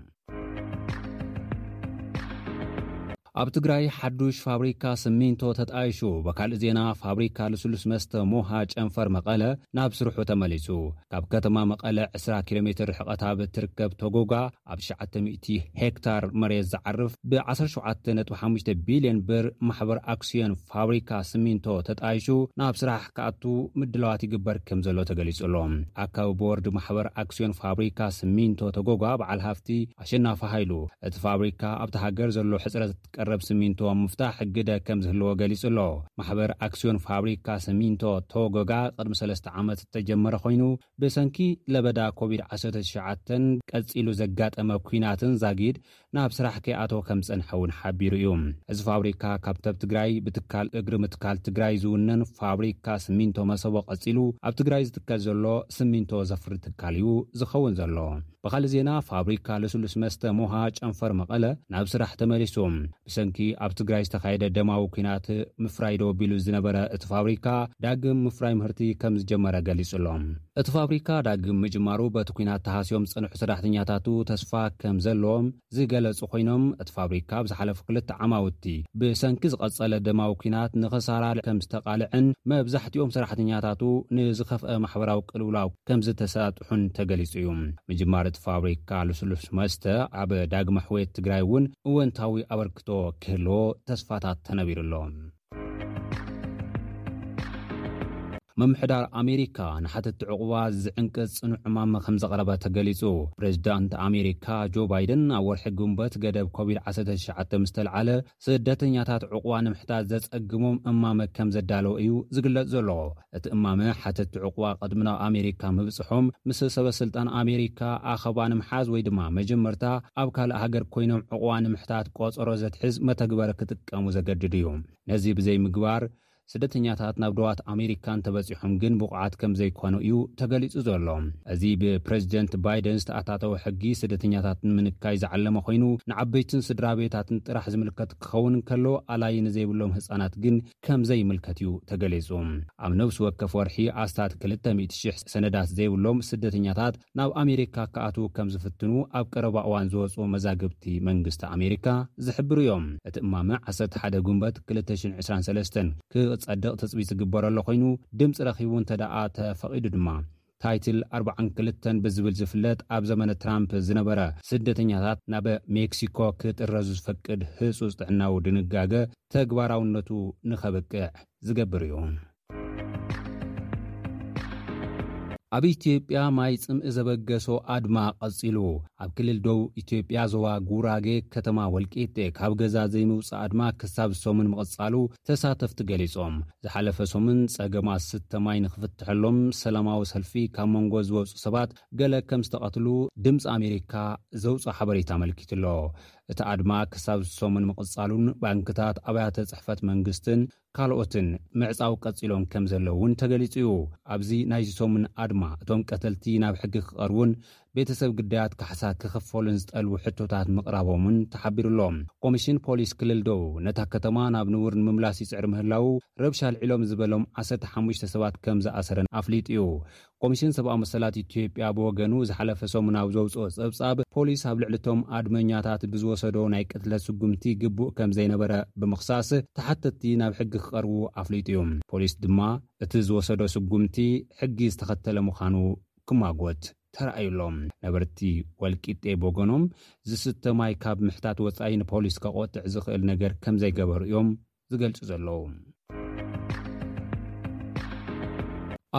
ኣብ ትግራይ ሓዱሽ ፋብሪካ ስሚንቶ ተጣይሹ። በካልእ ዜና ፋብሪካ ልስሉስ መስተ ሞሃ ጨንፈር መቐለ ናብ ስርሑ ተመሊሱ። ካብ ከተማ መቐለ ዕስራ ኪሎ ሜትር ርሕቐት ኣብ እትርከብ ቶጎጋ ኣብ ትሽዓተ ሚእቲ ሄክታር መሬት ዝዓርፍ ብ ዓሰርተ ሸውዓተ ነጥቢ ሓሙሽተ ቢልዮን ብር ማሕበር ኣክስዮን ፋብሪካ ስሚንቶ ተጣይሹ ናብ ስራሕ ክኣቱ ምድላዋት ይግበር ከምዘሎ ተገሊፁ ኣሎ። ኣካቢ ቦርድ ማሕበር ኣክስዮን ፋብሪካ ስሚንቶ ተጎጓ በዓል ሃፍቲ ኣሸናፊ ሃይሉ እቲ ፋብሪካ ኣብታ ሃገር ዘሎ ሕፅረት ቀረብ ስሚንቶ ኣብ ምፍታሕ ግደ ከምዝህልዎ ገሊፁ ኣሎ። ማሕበር ኣክስዮን ፋብሪካ ስሚንቶ ተጎጋ ቅድሚ ሰለስተ ዓመት ዝተጀመረ ኮይኑ ብሰንኪ ለበዳ ኮቪድ ዓሰርተ ትሽዓተን ቀጺሉ ዘጋጠመ ኲናትን ዛጊድ ናብ ስራሕ ከይኣተወ ከምዝጸንሐ እውን ሓቢሩ እዩ። እዚ ፋብሪካ ካብ ተብ ትግራይ ብትካል እግሪ ምትካል ትግራይ ዝውነን ፋብሪካ ስሚንቶ መሰቦ ቀጺሉ ኣብ ትግራይ ዝትከል ዘሎ ስሚንቶ ዘፍሪ ትካል እዩ ዝኸውን ዘሎ። ብኻልእ ዜና ፋብሪካ ልስሉስ መስተ ሞሃ ጨንፈር መቐለ ናብ ስራሕ ተመሊሱ። ብሰንኪ ኣብ ትግራይ ዝተኻየደ ደማዊ ኲናት ምፍራይ ደው ኣቢሉ ዝነበረ እቲ ፋብሪካ ዳግም ምፍራይ ምህርቲ ከምዝጀመረ ገሊፁ'ሎ። እቲ ፋብሪካ ዳግም ምጅማሩ በቲ ኲናት ተሃስዮም ዝፀንሑ ሰራሕተኛታቱ ተስፋ ከምዘለዎም ዝገለጹ ኮይኖም፣ እቲ ፋብሪካ ኣብ ዝሓለፉ ክልተ ዓማውቲ ብሰንኪ ዝቐጸለ ደማዊ ኲናት ንኽሳራ ከምዝተቓልዐን መብዛሕትኦም ሰራሕተኛታቱ ንዝኸፍኣ ማሕበራዊ ቅልውላው ከምዝተሰጣጥሑን ተገሊጹ እዩ። ምጅማር እቲ ፋብሪካ ልስሉስ መስተ ኣብ ዳግመ ሕውየት ትግራይ እውን እወንታዊ ኣበርክቶ ክህልዎ ተስፋታት ተነቢሩ ኣሎ። ምምሕዳር ኣሜሪካ ንሓተቲ ዕቑባ ዝዕንቅጽ ጽኑዕ ዕማም ከም ዘቕረበ ተገሊጹ። ፕሬዚዳንት ኣሜሪካ ጆ ባይደን ኣብ ወርሒ ግንቦት ገደብ ኮቪድ-19 ምስ ተልዓለ ስደተኛታት ዕቑባ ንምሕታት ዘጸግሞም እማመ ከም ዘዳለወ እዩ ዝግለጽ ዘሎ። እቲ እማመ፣ ሓተቲ ዑቕባ ቅድሚ ናብ ኣሜሪካ ምብጽሖም፣ ምስ ሰበስልጣን ኣሜሪካ ኣኸባ ንምሓዝ ወይ ድማ መጀመርታ ኣብ ካልእ ሃገር ኮይኖም ዑቕባ ንምሕታት ቆጸሮ ዘትሕዝ መተግበሪ ክጥቀሙ ዘገድድ እዩ። ነዚ ብዘይምግባር፣ ስደተኛታት ናብ ዶባት ኣሜሪካ እንተበጺሖም ግን ብቑዓት ከምዘይኮኑ እዩ ተገሊጹ ዘሎ። እዚ ብፕረዚደንት ባይደን ዝተኣታተወ ሕጊ፣ ስደተኛታት ንምንካይ ዝዓለመ ኮይኑ፣ ንዓበይትን ስድራቤታትን ጥራሕ ዝምልከት ክኸውን እንከሎ፣ ኣላዪ ንዘይብሎም ህጻናት ግን ከም ዘይምልከት'ዩ ተገሊጹ። ኣብ ነብሲ ወከፍ ወርሒ ኣስታት ክልተ ሚእቲ ሽሕ ሰነዳት ዘይብሎም ስደተኛታት ናብ ኣሜሪካ ክኣትዉ ከም ዝፍትኑ ኣብ ቀረባ እዋን ዝወጽኡ መዛግብቲ መንግስቲ ኣሜሪካ ዝሕብሩ እዮም። እቲ እማመ ዓሰርተ ሓደ ጉንበት ክልተ ሽሕን ዕስራን ሰለስተን ክጸድቕ ትጽቢት ዝግበረሉ ኮይኑ ድምጺ ረኺቡ እንተደኣ ተፈቒዱ ድማ ታይትል ኣርብዓን ክልተን ብዝብል ዝፍለጥ ኣብ ዘመነ ትራምፕ ዝነበረ ስደተኛታት ናብ ሜክሲኮ ክጥረዙ ዝፈቅድ ህጹጽ ጥዕናዊ ድንጋገ ተግባራውነቱ ንኸብቅዕ ዝገብር እዩ። ኣብ ኢትዮጵያ ማይ ጽምኢ ዘበገሶ ኣድማ ቀጺሉ። ኣብ ክልል ደቡብ ኢትዮጵያ ዞባ ጉራጌ ከተማ ወልቂጤ ካብ ገዛ ዘይምውጻእ ኣድማ ክሳብ ሰሙን ምቕጻሉ ተሳተፍቲ ገሊፆም። ዝሓለፈ ሶምን ፀገማት ስተ ማይ ንክፍተሐሎም ሰላማዊ ሰልፊ ካብ መንጎ ዝወፁ ሰባት ገለ ከም ዝተቐትሉ ድምፂ ኣሜሪካ ዘውፅኦ ሓበሬታ ኣመልኪቱ'ሎ። እቲ ኣድማ ክሳብ እዚ ሶምን ምቕፃሉን ባንክታት፣ ኣብያተ ፅሕፈት መንግስትን ካልኦትን ምዕፃው ቀፂሎም ከም ዘለዉ እውን ተገሊፁ እዩ። ኣብዚ ናይዚ ሶምን ኣድማ እቶም ቀተልቲ ናብ ሕጊ ክቐርቡን ቤተሰብ ግዳያት ካሕሳ ክኽፈሉን ዝጠልቡ ሕቶታት ምቕራቦም'ውን ተሓቢሩ'ሎ። ኮሚሽን ፖሊስ ክልል ደቡብ፣ ነታ ከተማ ናብ ንቡር ንምምላስ ይጽዕር ምህላዉ፣ ረብሻ ኣልዒሎም ዝበሎም ዓሰርተ ሓሙሽተ ሰባት ከም ዝኣሰረን ኣፍሊጡ'ዩ። ኮሚሽን ሰብኣዊ መሰላት ኢትዮጵያ ብወገኑ ዝሓለፈ ሰሙን ኣብ ዘውጽኦ ጸብጻብ፣ ፖሊስ ኣብ ልዕሊ'ቶም ኣድመኛታት ብዝወሰዶ ናይ ቅትለት ስጉምቲ ግቡእ ከም ዘይነበረ ብምኽሳስ፣ ተሓተትቲ ናብ ሕጊ ክቐርቡ ኣፍሊጡ'ዩ። ፖሊስ ድማ፣ እቲ ዝወሰዶ ስጉምቲ ሕጊ ዝተኸተለ ምዃኑ ክማጎት ተራእዩ ኣሎ። ነበርቲ ወልቂጤ ብወገኖም፣ ዝስተ ማይ ካብ ምሕታት ወጻኢ ንፖሊስ ከቖጥዕ ዝኽእል ነገር ከምዘይገበሩ እዮም ዝገልጹ ዘለዉ።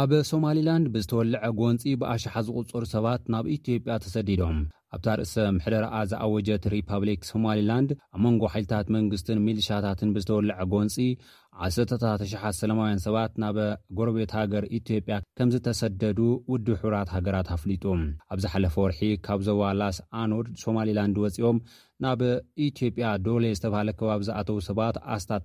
ኣብ ሶማሊላንድ ብዝተወልዐ ጎንጺ ብኣሽሓት ዝቑጸሩ ሰባት ናብ ኢትዮጵያ ተሰዲዶም። ኣብታ ርእሰ ምሕደራኣ ዝኣወጀት ሪፓብሊክ ሶማሊላንድ፣ ኣብ መንጎ ሓይልታት መንግስትን ሚልሻታትን ብዝተወለዐ ጎንጺ፣ ዓሰርተታት ኣሽሓት ሰላማውያን ሰባት ናብ ጎረቤት ሃገር ኢትዮጵያ ከምዝተሰደዱ ውድብ ሕቡራት ሃገራት ኣፍሊጡ። ኣብ ዝሓለፈ ወርሒ ካብ ዞባ ላስ ኣኖድ ሶማሊላንድ ወጺኦም ናብ ኢትዮጵያ ዶሌ ዝተብሃለ ከባቢ ዝኣተዉ ሰባት ኣስታት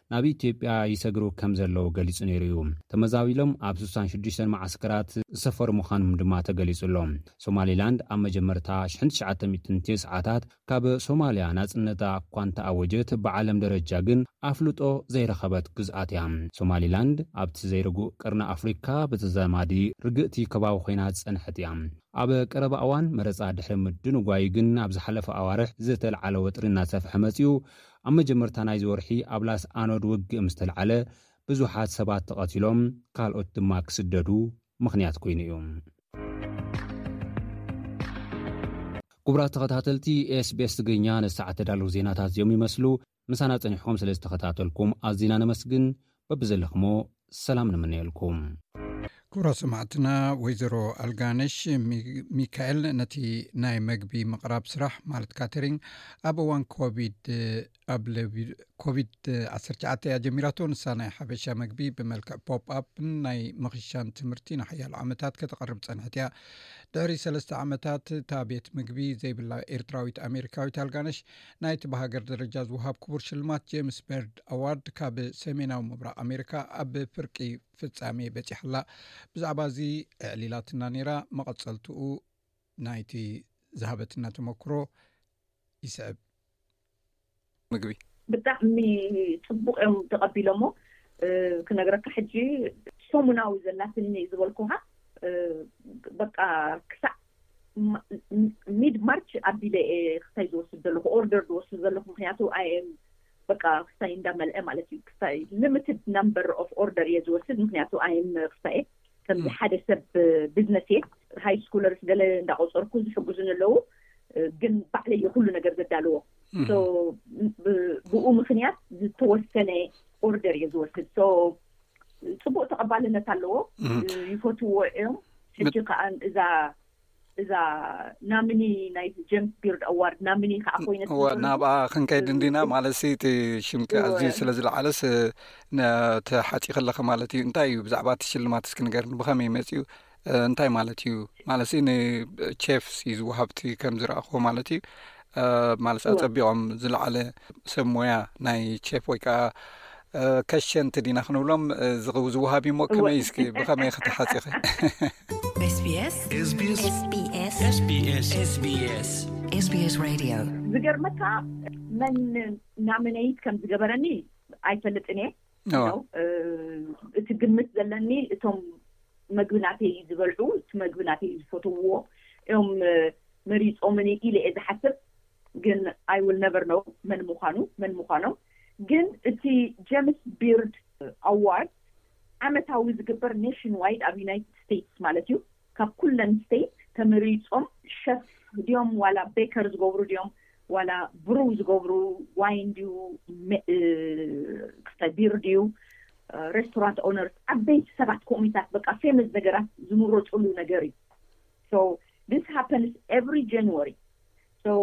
ናብ ኢትዮጵያ ይሰግሩ ከም ዘለዉ ገሊጹ ነይሩ እዩ። ተመዛቢሎም ኣብ ስሳን ሽዱሽተን መዓስከራት ዝሰፈሩ ምዃኖም ድማ ተገሊጹ ኣሎ። ሶማሊላንድ ኣብ መጀመርታ ሽሕን ትሽዓተ ሚእትን ቴስዓታት ካብ ሶማልያ ናጽነታ እኳ እንተ ኣወጀት፣ ብዓለም ደረጃ ግን ኣፍልጦ ዘይረኸበት ግዝኣት እያ። ሶማሊላንድ ኣብቲ ዘይርጉእ ቀርኒ ኣፍሪቃ ብተዛማዲ ርግእቲ ከባቢ ኮይና ዝጸንሐት እያ። ኣብ ቀረባ እዋን መረጻ ድሕሪ ምድንጓዩ ግን ኣብ ዝሓለፈ ኣዋርሕ ዝተልዓለ ወጥሪ እናሰፍሐ መጺኡ፣ ኣብ መጀመርታ ናይዚ ወርሒ ኣብ ላስ ኣኖድ ውግእ ምስ ተልዓለ ብዙሓት ሰባት ተቐቲሎም ካልኦት ድማ ክስደዱ ምኽንያት ኮይኑ እዩ። ክቡራት ተኸታተልቲ ኤስቢኤስ ትግርኛ ነዚ ሰዓት ተዳለዉ ዜናታት እዚኦም ይመስሉ። ምሳና ጸኒሕኩም ስለ ዝተኸታተልኩም ኣዚና ነመስግን። በብዘለኽሞ ሰላም ንምነየልኩም። ክብራ ሰማዕትና ወይዘሮ ኣልጋነሽ ሚካኤል ነቲ ናይ መግቢ ምቕራብ ስራሕ ማለት ካተሪንግ ኣብ እዋን ኮቪድ ኣብ ኮቪድ 19 እያ ጀሚራቶ ንሳ ናይ ሓበሻ መግቢ ብመልክዕ ፖፕኣፕን ናይ ምኽሻን ትምህርቲ ንሓያሉ ዓመታት ከተቕርብ ፀንሕት እያ ድሕሪ ሰለስተ ዓመታት እታ ቤት ምግቢ ዘይብላ ኤርትራዊት ኣሜሪካዊት ኣልጋነሽ ናይቲ ብሃገር ደረጃ ዝውሃብ ክቡር ሽልማት ጀምስ በርድ ኣዋርድ ካብ ሰሜናዊ ምብራቕ ኣሜሪካ ኣብ ፍርቂ ፍፃሜ በፂሓላ ብዛዕባ እዚ ኣዕሊላትና ነይራ መቐፀልትኡ ናይቲ ዝሃበትና ተመክሮ ይስዕብ ምግቢ ብጣዕሚ ፅቡቅ እዮም ተቐቢሎሞ ክነግረካ ሕጂ ሰሙናዊ ዘላትኒ ዝበልኩሃ በቃ ክሳዕ ሚድ ማርች ኣቢለ እየ ክስታይ ዝወስድ ዘለኹ ኦርደር ዝወስድ ዘለኹ ምክንያቱ ኣይ ኣም በቃ ክስታይ እንዳመልዐ ማለት እዩ ክስታይ ሊሚትድ ናምበር ኦፍ ኦርደር እየ ዝወስድ ምክንያቱ ኣይ ኣም ክስታየ ከምዚ ሓደ ሰብ ቢዝነስ እየ ሃይ ስኩለርስ ገለ እንዳቆፀርኩ ዝሕግዙኒ ኣለዉ ግን ባዕለይ እየ ኩሉ ነገር ዘዳልዎ ብኡ ምክንያት ዝተወሰነ ኦርደር እየ ዝወስድ ፅቡቅ ተቀባልነት ኣለዎ ይፈትዎ እዮም ሕጂ ከዓ እዛ እዛ ናምኒ ናይ ጀምስ ቢርድ ኣዋርድ ናምኒ ከዓ ኮይነት ናብኣ ክንከይድ እንዲና ማለት ሲ እቲ ሽምኪ ኣዝዩ ስለ ዝለዓለስ ተሓፂ ከለኺ ማለት እዩ እንታይ እዩ ብዛዕባ እቲ ሽልማት እስኪ ንገርኒ ብኸመይ መፅኡ እንታይ ማለት እዩ ማለት ንቼፍስ እዩ ዝወሃብቲ ከም ዝረእክዎ ማለት እዩ ማለት ኣፀቢቆም ዝለዓለ ሰብ ሞያ ናይ ቼፍ ወይ ከዓ ከሸንቲ ዲና ክንብሎም ዝውሃብ እዩሞ ከመይ ስኪ ብከመይ ክተሓፂኺ ዝገርመካ መን ናመነይት ከም ዝገበረኒ ኣይፈልጥን እየ እቲ ግምት ዘለኒ እቶም መግቢ ናተይ ዝበልዑ እቲ መግቢ ናተይ ዝፈትውዎ እዮም መሪፆምኒ ኢለ እየ ዝሓስብ ግን ኣይ ዊል ነቨር ኖው መን ምዃኑ መን ምዃኖም ግን እቲ ጀምስ ቢርድ ኣዋርድ ዓመታዊ ዝግበር ኔሽን ዋይድ ኣብ ዩናይትድ ስቴትስ ማለት እዩ ካብ ኩለን ስቴት ተመሪፆም ሸፍ ድዮም ዋላ ቤከር ዝገብሩ ድዮም ዋላ ብሩው ዝገብሩ ዋይን ድዩ ክስታይ ቢር ድዩ ሬስቶራንት ኦነርስ ዓበይቲ ሰባት ኮሚታት በቃ ፌመስ ነገራት ዝምረፅሉ ነገር እዩ ሶ ዲስ ሃፐንስ ኤቭሪ ጃንዋሪ ሶ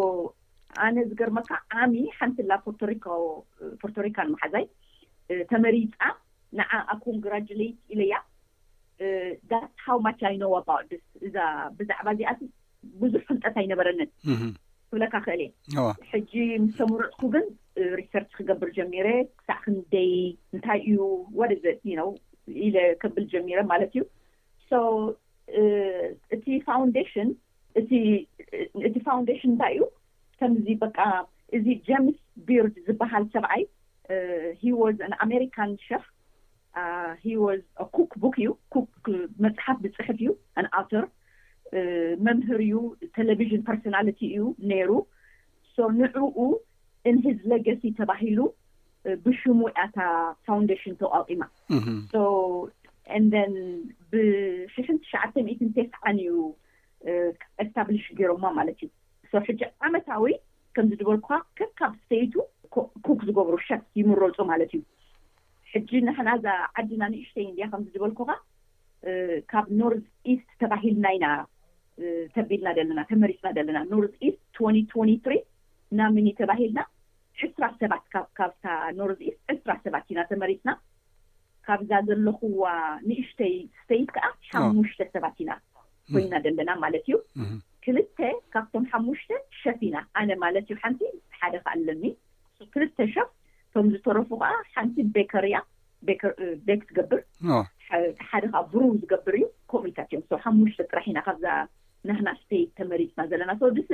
ኣነ ዝገርመካ ዓሚ ሓንቲ ላ ፖርቶሪኮ ፖርቶሪካን መሓዛይ ተመሪፃ ንዓኣ ኮንግራጁለይት ኢለያ ዳትስ ሃው ማች ኣይ ኖው ኣባውት ድስ እዛ ብዛዕባ እዚኣስ ብዙሕ ፍልጠት ኣይነበረንን ክብለካ ክእል እየ እዋ ሕጂ ምስ ተመረጽኩ ግን ሪሰርች ክገብር ጀሚረ ክሳዕ ክንደይ እንታይ እዩ ዋት ኢዝ ኢት ዩ ኖው ኢለ ከብል ጀሚረ ማለት እዩ ሶ እቲ ፋውንዴሽን እቲ እቲ ፋውንዴሽን እንታይ እዩ ከምዚ በቃ እዚ ጀምስ ቢርድ ዝበሃል ሰብኣይ ሂ ወዝ ኣን ኣሜሪካን ሸኽ ሂ ወዝ ኣ ኩክ ቡክ እዩ ኩክ መጽሓፍ ዝጽሕፍ እዩ ኣን ኣውተር መምህር እዩ ቴሌቭዥን ፐርሶናልቲ እዩ ነይሩ ሶ ንዕኡ ን ሂዝ ሌገሲ ተባሂሉ ብሽሙ እያ እታ ፋውንዴሽን ተቋቂማ ሶ እንደን ብሽሕን ትሽዓተ ሚእትን ቴስዓን እዩ ኤስታብሊሽ ገይሮማ ማለት እዩ ክሳብ ሕጂ ዓመታዊ ከምዚ ዝበልኩኻ ከካብ ሰይቱ ኩክ ዝገብሩ ሸፍ ይምረጹ ማለት እዩ ሕጂ ንሕና እዛ ዓድና ንእሽተይ እንድያ ከምዚ ዝበልኩኻ ካብ ኖርዝ ኢስት ተባሂልና ኢና ተቢልና ዘለና ተመሪጽና ዘለና ኖርዝ ኢስት 2023 ናሚኒ ተባሂልና ዕስራ ሰባት ካብታ ኖርዝ ኢስት ዕስራ ሰባት ኢና ተመሪጽና ካብዛ ዘለኹዋ ንእሽተይ ስተይት ከዓ ሓሙሽተ ሰባት ኢና ኮይና ዘለና ማለት እዩ ክልተ ካብቶም ሓሙሽተ ሸፍ ኢና ኣነ ማለት እዩ ሓንቲ ሓደ ከኣ ኣለኒ ክልተ ሸፍ እቶም ዝተረፉ ከኣ ሓንቲ ቤከር እያ ቤክ ትገብር ሓደ ከኣ ብሩው ዝገብር እዩ ኮሚታት እዮም ሓሙሽተ ጥራሕ ኢና ካብዛ ናህና ስቴት ተመሪፅና ዘለና ሰው ዲስ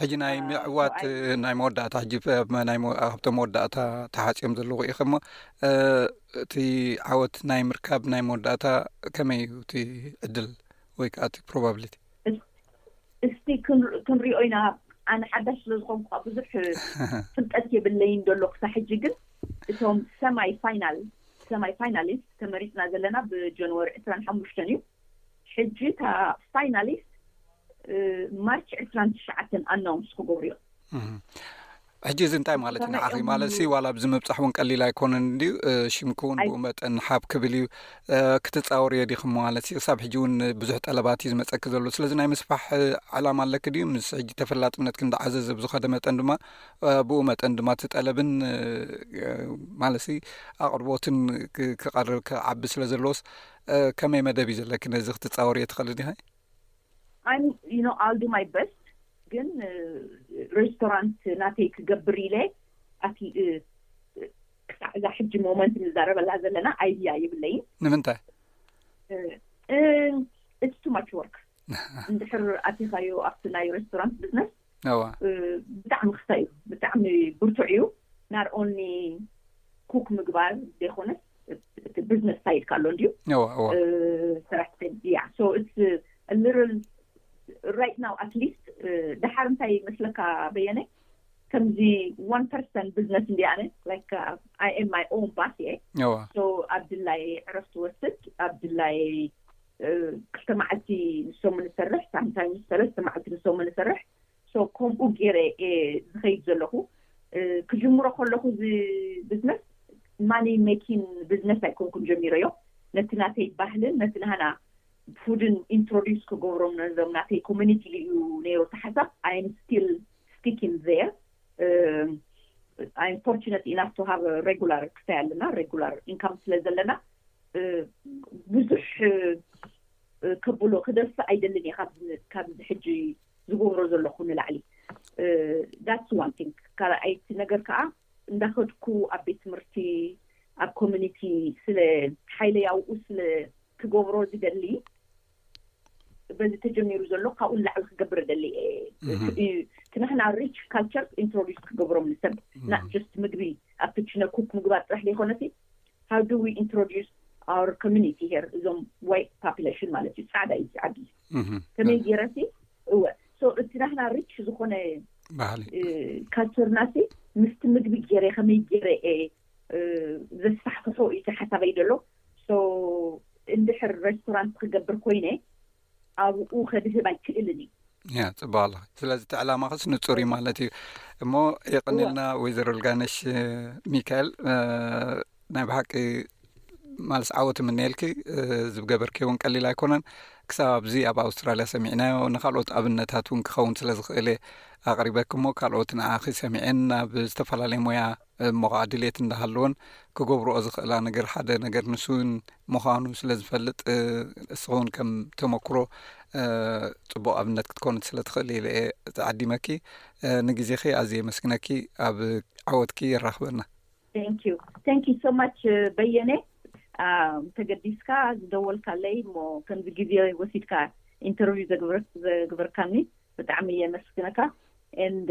ሕጂ ናይ ምዕዋት ናይ መወዳእታ ሕጂ ኣብቲ መወዳእታ ተሓፂኦም ዘለኹ ኢኸ እሞ እቲ ዓወት ናይ ምርካብ ናይ መወዳእታ ከመይ እዩ እቲ ዕድል ወይ ከዓ እቲ ፕሮባብሊቲ እስቲ ክንሪኦ ኢና ኣነ ሓዳሽ ስለ ዝኾንኩ ዓ ብዙሕ ፍልጠት የብለይን ዘሎ ክሳ ሕጂ ግን እቶም ሰማይ ፋይናል ሰማይ ፋይናሊስት ተመሪፅና ዘለና ብጀንዋሪ ዕስራን ሓሙሽተን እዩ ሕጂ እታ ፋይናሊስት ማርች ዕስራን ትሽዓተን ኣናውንስ ክገብሩ እዮም። ሕጂ እዚ እንታይ ማለት እዩ ንዓኺ ማለት ሲ ዋላ ኣብዚ ምብፃሕ እውን ቀሊል ኣይኮነን እንድዩ ሽምኪ እውን ብኡ መጠን ሓብ ክብል እዩ ክትፃወር እዮ ዲኹም ማለት እዩ ክሳብ ሕጂ እውን ብዙሕ ጠለባት እዩ ዝመፀኪ ዘሎ ስለዚ ናይ ምስፋሕ ዕላማ ኣለኪ ድዩ ምስ ሕጂ ተፈላጥነት ክንዳዓዘዘ ብዝኸደ መጠን ድማ ብኡ መጠን ድማ ትጠለብን ማለት ኣቕርቦትን ክቐርብ ክዓቢ ስለ ዘለዎስ ከመይ መደብ እዩ ዘለኪ ነዚ ክትፃወርዮ ትኽእሊ ዲኺ? ኣልዱ ማይ በስት ግን ሬስቶራንት ናተይ ክገብር ኢለ ኣቲ ክሳዕ እዛ ሕጂ ሞመንት ንዛረበላ ዘለና ኣይድያ ይብለይን ንምንታይ እቲ ቱ ማች ወርክ እንድሕር ኣቲኻዮ ኣብቲ ናይ ሬስቶራንት ብዝነስ እዋ። ብጣዕሚ ክስታይ እዩ ብጣዕሚ ብርቱዕ እዩ ናር ኦንሊ ኩክ ምግባር ዘይኮነስ እቲ ቢዝነስ ሳይድ ካሎ እንድዩ እዋ እዋ ስራሕ ሳይድ ያ ሶ ኢትስ ሊትል ራይት ናው ኣትሊስት ድሓር እንታይ መስለካ በየነ ከምዚ ዋን ፐርሰን ቢዝነስ እንዲ ኣነ ላይክ ኣይ ኤም ማይ ኦን ባስ እየ እዋ ሶ ኣብ ድላይ ዕረፍቲ ወስድ ኣብ ድላይ ክልተ መዓልቲ ንሰሙን እሰርሕ ሳምታይምስ ሰለስተ መዓልቲ ንሰሙን እሰርሕ ሶ ከምኡ ገይረ እየ ዝኸይድ ዘለኹ ክጅምሮ ከለኹ እዚ ብዝነስ ማኒ ሜኪን ብዝነስ ኣይኮንኩን ጀሚረዮ ነቲ ናተይ ባህልን ነቲ ናህና ፉድን ኢንትሮዲስ ክገብሮም ነዞም ናተይ ኮሚኒቲ እዩ ነይሩ እቲ ሓሳብ ኣይም ስቲል ስቲኪን ዘየር ኣይም ፎርቹነት ኢናፍ ቱ ሃቭ ሬጉላር ክሳይ ኣለና ሬጉላር ኢንካም ስለ ዘለና ብዙሕ ከብሎ ክደፍእ ኣይደልን እየ ካብዚ ሕጂ ዝገብሮ ዘለኹ ንላዕሊ ዳትስ ዋን ቲንግ ካልኣይቲ ነገር ከዓ እንዳኸድኩ ኣብ ቤት ትምህርቲ ኣብ ኮሚኒቲ ስለ ሓይለይ ኣብኡ ስለ ክገብሮ ዝደሊ በዚ ተጀሚሩ ዘሎ ካብኡ ንላዕሊ ክገብር እደሊ እየ እቲ ንሕና ሪች ካልቸር ኢንትሮዲስ ክገብሮም ንሰብ ናት ጀስት ምግቢ ኣብ ክችነ ኩክ ምግባር ጥራሕ ዘይኮነሲ ሃው ዱ ዊ ኢንትሮዲስ ኣር ኮሚኒቲ ሄር እዞም ዋይት ፖፕሌሽን ማለት እዩ ፃዕዳ እዩ ዓዲ ከመይ ገይረሲ እወ ሶ እቲ ናህና ሪች ዝኾነ ባህሊ ካልቸርናሲ ምስቲ ምግቢ ገይረ ከመይ ገይረ እየ ዘስፋሕፍሖ እዩ እቲ ሓሳበይ ደሎ so እንድሕር ሬስቶራንት ክገብር ኮይነ ኣብኡ ከድህብ ኣይክእልን እዩ። ያ ፅቡቅ ኣለኺ ስለዚ እቲ ዕላማኽስ ንፁር እዩ ማለት እዩ እሞ የቀኒልና ወይዘሮ ልጋነሽ ሚካኤል ናይ ብሓቂ ማለስ ዓወት ምንኤልኪ ዝገበርኪ እውን ቀሊል ኣይኮነን ክሳብ ኣብዚ ኣብ ኣውስትራልያ ሰሚዕናዮ ንካልኦት ኣብነታት እውን ክኸውን ስለ ዝኽእል ኣቅሪበኪ እሞ ካልኦት ንኣኺ ሰሚዐን ናብ ዝተፈላለዩ ሞያ እሞ ኸዓ ድሌት እንዳሃለወን ክገብርኦ ዝኽእላ ነገር ሓደ ነገር ንስውን ምዃኑ ስለ ዝፈልጥ እስኸውን ከም ተመክሮ ፅቡቅ ኣብነት ክትኮኑ ስለ ትኽእል ኢለ እየ ተዓዲመኪ ንግዜኺ ኣዝ የመስግነኪ ኣብ ዓወትኪ የራኽበና ቴንኪዩ ቴንኪዩ ሶ ማች በየነ ተገዲስካ ዝደወልካለይ እሞ ከምዚ ግዜ ወሲድካ ኢንተርቪው ዘግበርካኒ ብጣዕሚ እየ መስግነካ ንድ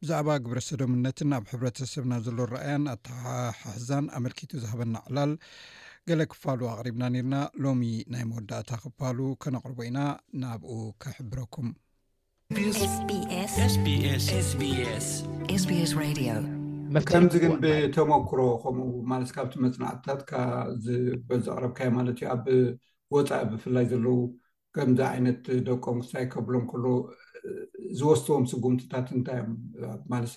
ብዛዕባ ግብረ ሰዶምነትን ኣብ ሕብረተሰብና ዘሎ ኣረኣያን ኣተሓሕዛን ኣመልኪቱ ዝሃበና ዕላል ገለ ክፋሉ ኣቕሪብና ነርና ሎሚ ናይ መወዳእታ ክፋሉ ከነቕርቦ ኢና ናብኡ ከሕብረኩም ከምዚ ግን ብተመክሮ ከምኡ ማለት ካብቲ መፅናዕትታትካ ዝበዘቕረብካዮ ማለት እዩ ኣብ ወፃኢ ብፍላይ ዘለው ከምዚ ዓይነት ደቆም ክሳይ ከብሎም ከሎ ዝወስዎም ስጉምትታት እንታይ እዮም ማለት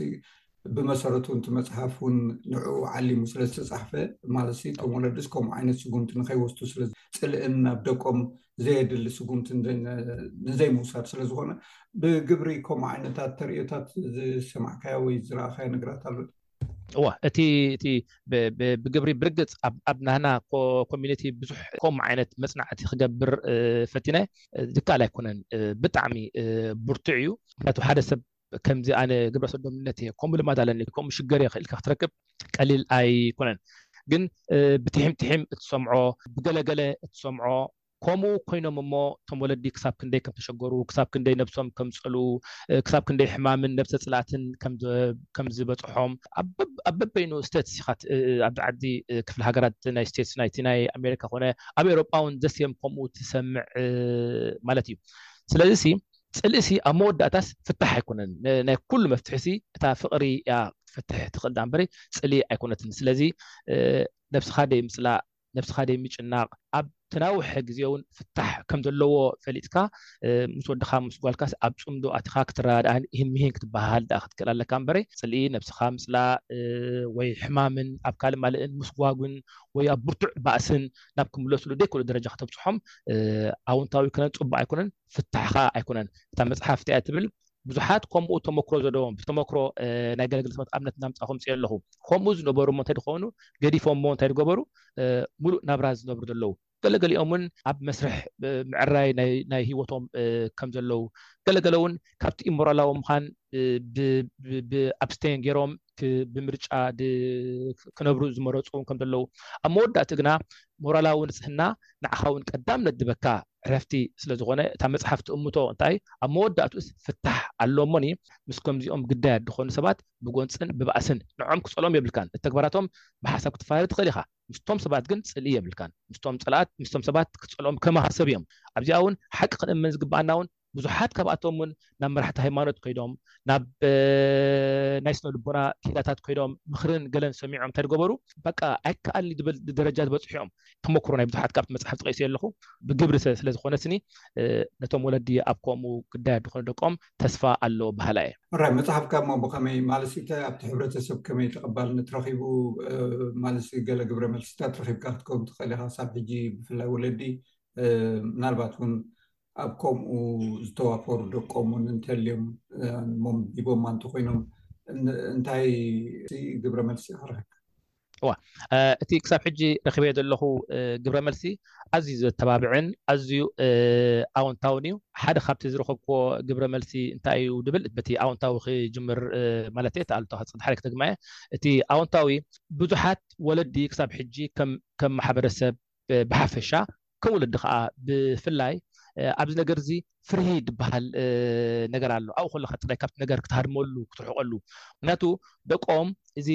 ብመሰረቱ እንቲ መፅሓፍ እውን ንዕኡ ዓሊሙ ስለ ዝተፃሕፈ ማለት እቶም ወለድስ ከምኡ ዓይነት ስጉምቲ ንከይወስዱ ስለ ፅልእን ናብ ደቆም ዘየድሊ ስጉምቲ ንዘይምውሳድ ስለ ዝኮነ ብግብሪ ከምኡ ዓይነታት ተርእዮታት ዝሰማዕካዮ ወይ ዝረእካዮ ነገራት ኣሎ እወ እቲ እቲ ብግብሪ ብርግጽ ኣብ ናህና ኮሚኒቲ ብዙሕ ከምኡ ዓይነት መጽናዕቲ ክገብር ፈቲነ ዝከኣል ኣይኮነን ብጣዕሚ ብርቱዕ እዩ ምክንያቱ ሓደ ሰብ ከምዚ ኣነ ግብረ ሰዶምነት እየ ከምኡ ልማድ ኣለኒ ከምኡ ሽገር እየ ኢልካ ክትረክብ ቀሊል ኣይኮነን ግን ብትሒም ትሒም እትሰምዖ ብገለገለ እትሰምዖ ኮምኡ ኮይኖም እሞ እቶም ወለዲ ክሳብ ክንደይ ከም ተሸገሩ፣ ክሳብ ክንደይ ነብሶም ከም ዝጸልኡ፣ ክሳብ ክንደይ ሕማምን ነብሰ ጽልኣትን ከም ዝበጽሖም ኣብ ኣብ በበይኑ ስቴትስ ኢኻ ኣብዚ ዓዲ ክፍለ ሃገራት ናይ ስቴትስ ናይቲ ናይ ኣሜሪካ ኮነ ኣብ ኤውሮጳ ውን ዘሴም ኮምኡ ትሰምዕ ማለት እዩ። ስለዚሲ ጽልእሲ ኣብ መወዳእታስ ፍታሕ ኣይኮነን ናይ ኩሉ መፍትሒሲ እታ ፍቕሪ እያ ክትፈትሕ ትኽእል ድኣ እምበሪ ጽልኢ ኣይኮነትን። ስለዚ ነብስኻ ደይ ምጽላእ ነብስኻ ዘይምጭናቕ፣ ኣብ ተናውሐ ግዜ'ውን ፍታሕ ከም ዘለዎ ፈሊጥካ ምስ ወድኻ ምስ ጓልካስ ኣብ ጽምዶ ኣቲኻ ክትረዳዳእን ኢሂን ምሂን ክትበሃሃል ደኣ ክትክእል ኣለካ እምበሪ ጽልኢ፣ ነብስኻ ምጽላእ ወይ ሕማምን ኣብ ካልእ ማልእን ምስጓጕን ወይ ኣብ ብርቱዕ ባእስን ናብ ክምለሱሉ ዘይክእሉ ደረጃ ከተብጽሖም ኣውንታዊ ኣይኮነን ጽቡቕ ኣይኮነን ፍታሕኻ ኣይኮነን እታ መጽሓፍ እንታይ እያ ትብል ብዙሓት ከምኡ ተመክሮ ዘለዎም ብተመክሮ ናይ ገለግል ትምህርት ኣብነት እናምፃ ከምፅኦ ኣለኹ ከምኡ ዝነበሩ እሞ እንታይ ድኾኑ ገዲፎሞ እንታይ ድገበሩ ሙሉእ ናብራ ዝነብሩ ዘለዉ ገለገሊኦም እውን ኣብ መስርሕ ምዕራይ ናይ ህይወቶም ከም ዘለዉ ገለገለ እውን ካብቲ ኢሞራላዊ ምዃን ብኣብስተይን ገይሮም ብምርጫ ክነብሩ ዝመረፁ እውን ከም ዘለዉ ኣብ መወዳእቲ ግና ሞራላዊ ንፅህና ንዓኻ እውን ቀዳም ነድበካ ዕረፍቲ ስለ ዝኾነ እታ መጽሓፍ ትእምቶ እንታይ ኣብ መወዳእትኡስ ፍታሕ ኣሎ እሞኒ ምስ ከምዚኦም ግዳያት ድኾኑ ሰባት ብጎንጽን ብባእስን ንዖም ክጸልኦም የብልካን ንተግባራቶም ብሓሳብ ክትፈላለ ትኽእል ኢኻ ምስቶም ሰባት ግን ጽልኢ የብልካን ምስቶም ጸላኣት ምስቶም ሰባት ክትጸልኦም ከማኻ ሰብ እዮም ኣብዚኣ እውን ሓቂ ክንእመን ዝግብኣና እውን ብዙሓት ካብኣቶም እውን ናብ መራሕቲ ሃይማኖት ከይዶም ናብ ናይ ስነ ልቦና ክኢላታት ከይዶም ምኽርን ገለን ሰሚዖም እንታይ ዝገበሩ በቃ ኣይከኣልኒ ዝበል ደረጃ ዝበፅሑ እዮም። ተመክሮ ናይ ብዙሓት ካብቲ መፅሓፍ ዝቐይሰዮ ኣለኹ ብግብሪ ስለ ዝኾነ ስኒ ነቶም ወለዲ ኣብ ከምኡ ግዳያት ዝኾኑ ደቆም ተስፋ ኣሎ በሃላይ እየ። ሕራይ መጽሓፍካ እሞ ብኸመይ ማለትሲ እንታይ ኣብቲ ሕብረተሰብ ከመይ ተቐባልነት ረኺቡ ማለትሲ ገለ ግብረ መልስታት ረኺብካ ክትከውን ትኽእል ኢኻ ክሳብ ሕጂ ብፍላይ ወለዲ ምናልባት እውን ኣብ ከምኡ ዝተዋፈሩ ደቆም እውን እንተልዮም ሞምቢቦማ እንተኮይኖም እንታይ ግብረ መልሲ ክረክብ እዋ እቲ ክሳብ ሕጂ ረኪበዮ ዘለኹ ግብረ መልሲ ኣዝዩ ዘተባብዕን ኣዝዩ ኣወንታውን እዩ ሓደ ካብቲ ዝረከብክዎ ግብረ መልሲ እንታይ እዩ ድብል በቲ ኣወንታዊ ክጅምር ማለት እቲ ኣሉታዊ ክጽ ድሓረ ክደግማ እየ እቲ ኣወንታዊ ብዙሓት ወለዲ ክሳብ ሕጂ ከም ማሕበረሰብ ብሓፈሻ ከም ወለዲ ከኣ ብፍላይ ኣብዚ ነገር እዚ ፍርሂ ዝበሃል ነገር ኣሎ። ኣብኡ ከለኻ ጥራይ ካብቲ ነገር ክትሃድመሉ፣ ክትርሕቐሉ። ምኽንያቱ ደቆም እዚ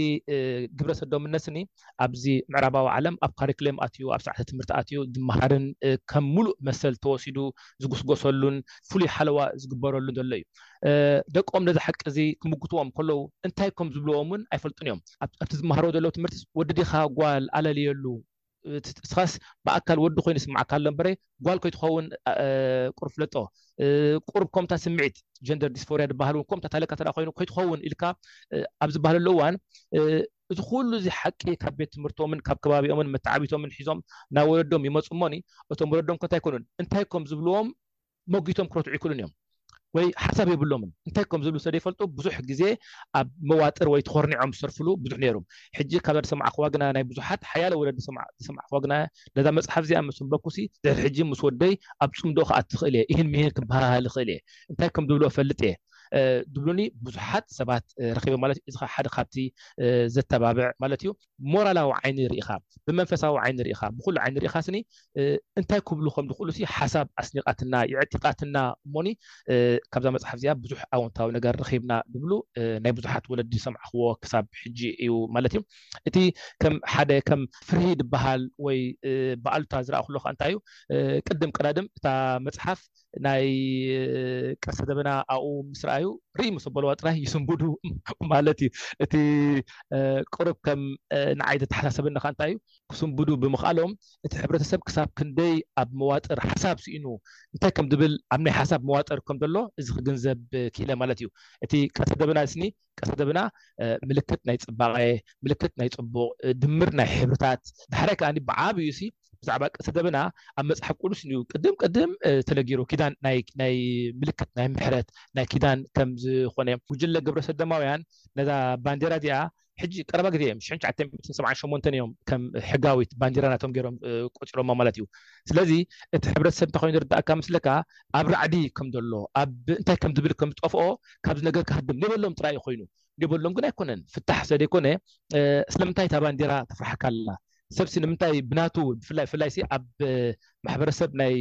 ግብረ ሰዶምነት ስኒ ኣብዚ ምዕራባዊ ዓለም ኣብ ካሪክሌም ኣትዩ፣ ኣብ ስርዓተ ትምህርቲ ኣትዩ ዝመሃርን ከም ምሉእ መሰል ተወሲዱ ዝጉስጎሰሉን ፍሉይ ሓለዋ ዝግበረሉን ዘሎ እዩ። ደቆም ነዚ ሓቂ እዚ ክምጉትዎም ከለዉ እንታይ ከም ዝብልዎም እውን ኣይፈልጡን እዮም። ኣብቲ ዝመሃርዎ ዘለዉ ትምህርትስ ወዲ ዲኻ ጓል ኣለልየሉ እስኻስ ብኣካል ወዲ ኮይኑ ይስምዓካ ኣሎ እምበረ ጓል ከይትኸውን ቁሩብ ፍለጦ ቁሩብ ከምታ ስምዒት ጀንደር ዲስፎርያ ዝበሃል እውን ከምታ ታለቃ ተደኣ ኮይኑ ከይትኸውን ኢልካ ኣብ ዝበሃለሉ እዋን እዚ ኩሉ እዚ ሓቂ ካብ ቤት ትምህርቶምን ካብ ከባቢኦምን መተዓቢቶምን ሒዞም ናብ ወለዶም ይመጹ እሞኒ እቶም ወለዶም ከ እንታይ ኮኑን እንታይ ኮም ዝብልዎም ሞጊቶም ክረትዑ ይክእሉን እዮም ወይ ሓሳብ የብሎምን እንታይ ከም ዝብሉ ስለዘይፈልጡ ብዙሕ ግዜ ኣብ መዋጥር ወይ ተኾርኒዖም ዝሰርፍሉ ብዙሕ ነይሩ ሕጂ ካብ ዝሰማዕክዋ ግና ናይ ብዙሓት ሓያለ ወለዲ ዝሰማዕክዋ ግና ነዛ መፅሓፍ እዚኣ ምስ ንበኩሲ ድሕሪ ሕጂ ምስ ወደይ ኣብ ፅምዶ ክኣት ትኽእል እየ ይህን ምሂን ክበሃሃል ይኽእል እየ እንታይ ከም ዝብሎ ፈልጥ እየ ዝብሉኒ ብዙሓት ሰባት ረኺበ ማለት እዩ እዚ ሓደ ካብቲ ዘተባብዕ ማለት እዩ ብሞራላዊ ዓይኒ ርኢኻ፣ ብመንፈሳዊ ዓይኒ ርኢኻ፣ ብኹሉ ዓይኒ ርኢኻ ስኒ እንታይ ክብሉ ከም ዝኽእሉ ሲ ሓሳብ ኣስኒቓትና የዕጢቓትና እሞኒ ካብዛ መጽሓፍ እዚኣ ብዙሕ ኣወንታዊ ነገር ረኺብና ዝብሉ ናይ ብዙሓት ወለዲ ዝሰማዕክዎ ክሳብ ሕጂ እዩ ማለት እዩ። እቲ ከም ሓደ ከም ፍርሂ ዝበሃል ወይ ብኣሉታ ዝረኣኹ ለኻ እንታይ እዩ ቅድም ቀዳድም እታ መጽሓፍ ናይ ቀስተ ደበና ኣብኡ ምስ ረኣዩ ርእይ ምስ ኣበልዋ ጥራይ ይስንብዱ ማለት እዩ። እቲ ቅሩብ ከም ንዓይ ዘተሓሳሰበኒ ከኣ እንታይ እዩ፣ ክስንብዱ ብምኽኣሎም እቲ ሕብረተሰብ ክሳብ ክንደይ ኣብ መዋጥር ሓሳብ ስኢኑ እንታይ ከም ዝብል ኣብ ናይ ሓሳብ መዋጥር ከም ዘሎ እዚ ክግንዘብ ክኢለ ማለት እዩ። እቲ ቀስተ ደበና ስኒ ቀሰደብና ምልክት ናይ ጽባቐ፣ ምልክት ናይ ጽቡቕ፣ ድምር ናይ ሕብርታት፣ ዳሕራይ ከኣ ብዓብዩሲ ብዛዕባ ቀሰደብና ኣብ መጽሓፍ ቅዱስ እንዩ ቅድም ቅድም ተነጊሩ፣ ኪዳን ናይ ምልክት ናይ ምሕረት ናይ ኪዳን ከም ዝኾነ፣ ጉጅለ ግብረ ሰዶማውያን ነዛ ባንዴራ እዚኣ ሕጂ ቀረባ ግዜ እዮም ሽሕን ትሽዓተ ሚእትን ሰብዓን ሸሞንተን እዮም ከም ሕጋዊት ባንዴራ ናቶም ገይሮም ቆጺሮማ ማለት እዩ። ስለዚ እቲ ሕብረተሰብ እንታይ ኮይኑ ዝርድኣካ መስለካ ኣብ ራዕዲ ከም ዘሎ ኣብ እንታይ ከም ዝብል ከም ዝጠፍኦ ካብዚ ነገር ክሃድም ሌበሎም ጥራይ እዩ ኮይኑ ሌበሎም ግን ኣይኮነን ፍታሕ ስለ ዘይኮነ ስለምንታይ እታ ባንዴራ ተፍራሓካ ኣላ ሰብሲ ንምንታይ ብናቱ ብፍላይ ብፍላይሲ ኣብ ማሕበረሰብ ናይ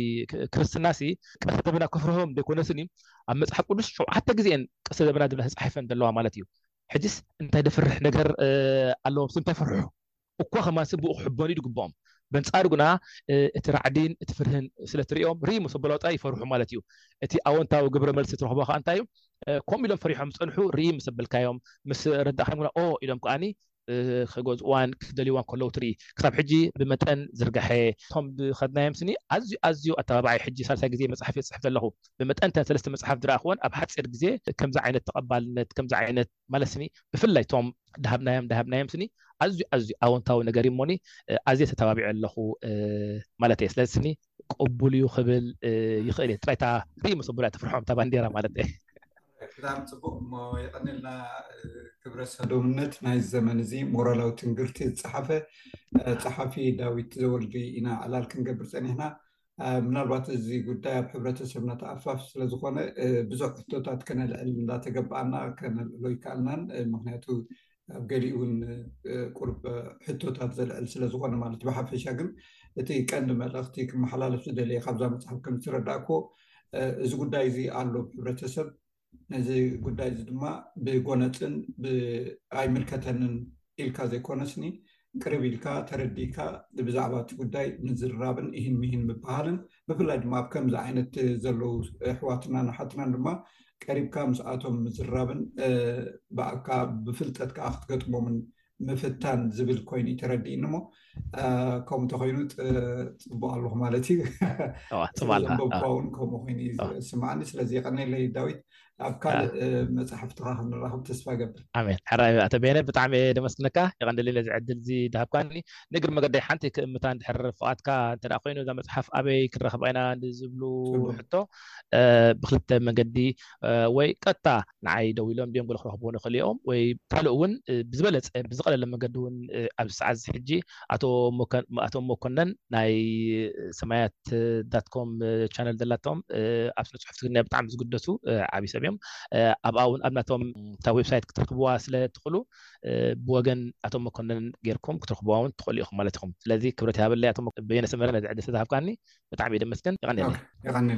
ክርስትናሲ ቀስተ ደበና ከፍርሆም ዘይኮነስኒ ኣብ መጽሓፍ ቅዱስ ሸውዓተ ግዜ እየን ቀስተ ደበና ዝብላ ተጻሒፈን ዘለዋ ማለት እዩ ሕጂስ እንታይ ደፍርሕ ነገር ኣለዎም ስለምንታይ ፈርሑ እኳ ከማስብ ብኡ ክሕበኑ እዩ ድግብኦም። በንጻሩ ግና እቲ ራዕዲን እቲ ፍርህን ስለ ትርእዮም ሪም ሰበለውጣ ይፈርሑ ማለት እዩ። እቲ ኣወንታዊ ግብረ መልሲ ትረኽቦ ከኣ እንታይ እዩ? ከምኡ ኢሎም ፈሪሖም ዝጸንሑ ሪም ምስ ኣበልካዮም፣ ምስ ኣረዳእካዮም ግና ኦእ ኢሎም ከኣ ክገዝእዋን ክደልይዋን ከለዉ ትርኢ። ክሳብ ሕጂ ብመጠን ዝርጋሐ እቶም ዝኸድናዮም ስኒ ኣዝዩ ኣዝዩ ኣተባባዒ እዩ። ሕጂ ሳልሳይ ግዜ መጽሓፈይ ዝጽሕፍ ዘለኹ። ብመጠን እተን ሰለስተ መጽሓፍ ዝረኣኽወን ኣብ ሓጺር ግዜ ከምዚ ዓይነት ተቐባልነት፣ ከምዚ ዓይነት። ማለት ስኒ ብፍላይ እቶም ዳሃብናዮም ዳሃብናዮም ስኒ ኣዝዩ ኣዝዩ ኣወንታዊ ነገር እዩ እሞኒ ኣዝየ ተተባቢዐ ኣለኹ ማለት እየ ስለዚ ስኒ ቅቡል እዩ ክብል ይኽእል እየ ጥራይ እታ ርኢ ምስ ኣቦላ ተፍርሖም እታ ባንዴራ ማለት እየ ብጣዕሚ ፅቡቅ እሞ የቀኒልና ክብረ ሰዶምነት ናይ ዘመን እዚ ሞራላዊ ትንግርቲ ዝፀሓፈ ፀሓፊ ዳዊት ዘወልዲ ኢና ዕላል ክንገብር ፀኒሕና ምናልባት እዚ ጉዳይ ኣብ ሕብረተሰብና ተኣፋፊ ስለዝኾነ ብዙሕ ሕቶታት ከነልዕል እንዳተገበኣና ከነልዕሎ ይከኣልናን ምክንያቱ ኣብ ገሊኡ እውን ቁርብ ሕቶታት ዘልዕል ስለዝኾነ ማለት ብሓፈሻ ግን እቲ ቀንዲ መልእኽቲ ክመሓላለፍ ዝደለየ ካብዛ መፅሓፍ ከም ዝተረዳእክዎ እዚ ጉዳይ እዚ ኣሎ ሕብረተሰብ ነዚ ጉዳይ እዚ ድማ ብጎነፅን ኣይምልከተንን ኢልካ ዘይኮነስኒ ቅርብ ኢልካ ተረዲእካ ብዛዕባ እቲ ጉዳይ ምዝርራብን እሂን ምሂን ምበሃልን ብፍላይ ድማ ኣብ ከምዚ ዓይነት ዘለዉ ኣሕዋትናን ኣሓትናን ድማ ቀሪብካ ምስኣቶም ምዝርራብን ብኣካ ብፍልጠት ከዓ ክትገጥሞምን ምፍታን ዝብል ኮይኑ እዩ ተረዲእኒ እሞ ከምኡ እንተኮይኑ ፅቡቅ ኣለኩ ማለት እዩ ዘንበብኳ እውን ከምኡ ኮይኑ እዩ ዝስማዓኒ ስለዚ የቀኒለይ ዳዊት ኣብ ካልእ መፅሓፍትካ ክንራኸብ ተስፋ ገብር ኣሜን ሕራይ ኣተ ቤነ ብጣዕሚ እየ ደመስግነካ የቀኒለይ ነዚ ዕድል እዚ ድሃብካኒ ንእግሪ መገደይ ሓንቲ ክእምታ እንድሕር ፍቃድካ እንተ ኮይኑ እዛ መፅሓፍ ኣበይ ክንረክባ ኢና ንዝብሉ ሕቶ ብክልተ መንገዲ ወይ ቀጥታ ንዓይ ደዊሎም ቢንጎ ክረኽብዎ ይኽእሉ እዮም ወይ ካልእ እውን ብዝበለፀ ብዝቐለለ መንገዲ እውን ኣብዚ ሰዓት እዚ ሕጂ ኣቶ ኣቶ መኮነን ናይ ሰማያት ዳት ኮም ቻነል ዘላቶም ኣብ ስነ ፅሑፍ ትግርኛ ብጣዕሚ ዝግደሱ ዓብይ ሰብ እዮም ኣብኣ እውን ኣብ ናቶም እታ ዌብሳይት ክትረኽብዋ ስለ ትኽእሉ ብወገን ኣቶ መኮነን ጌርኩም ክትረኽብዋ እውን ትኽእሉ ኢኹም ማለት ኢኹም ስለዚ ክብረት ይሃበለይ ኣቶ በየነ ሰመረ ነዚ ዕድል ስለዝሃብካኒ ብጣዕሚ ደመስገን ይቀኒለይ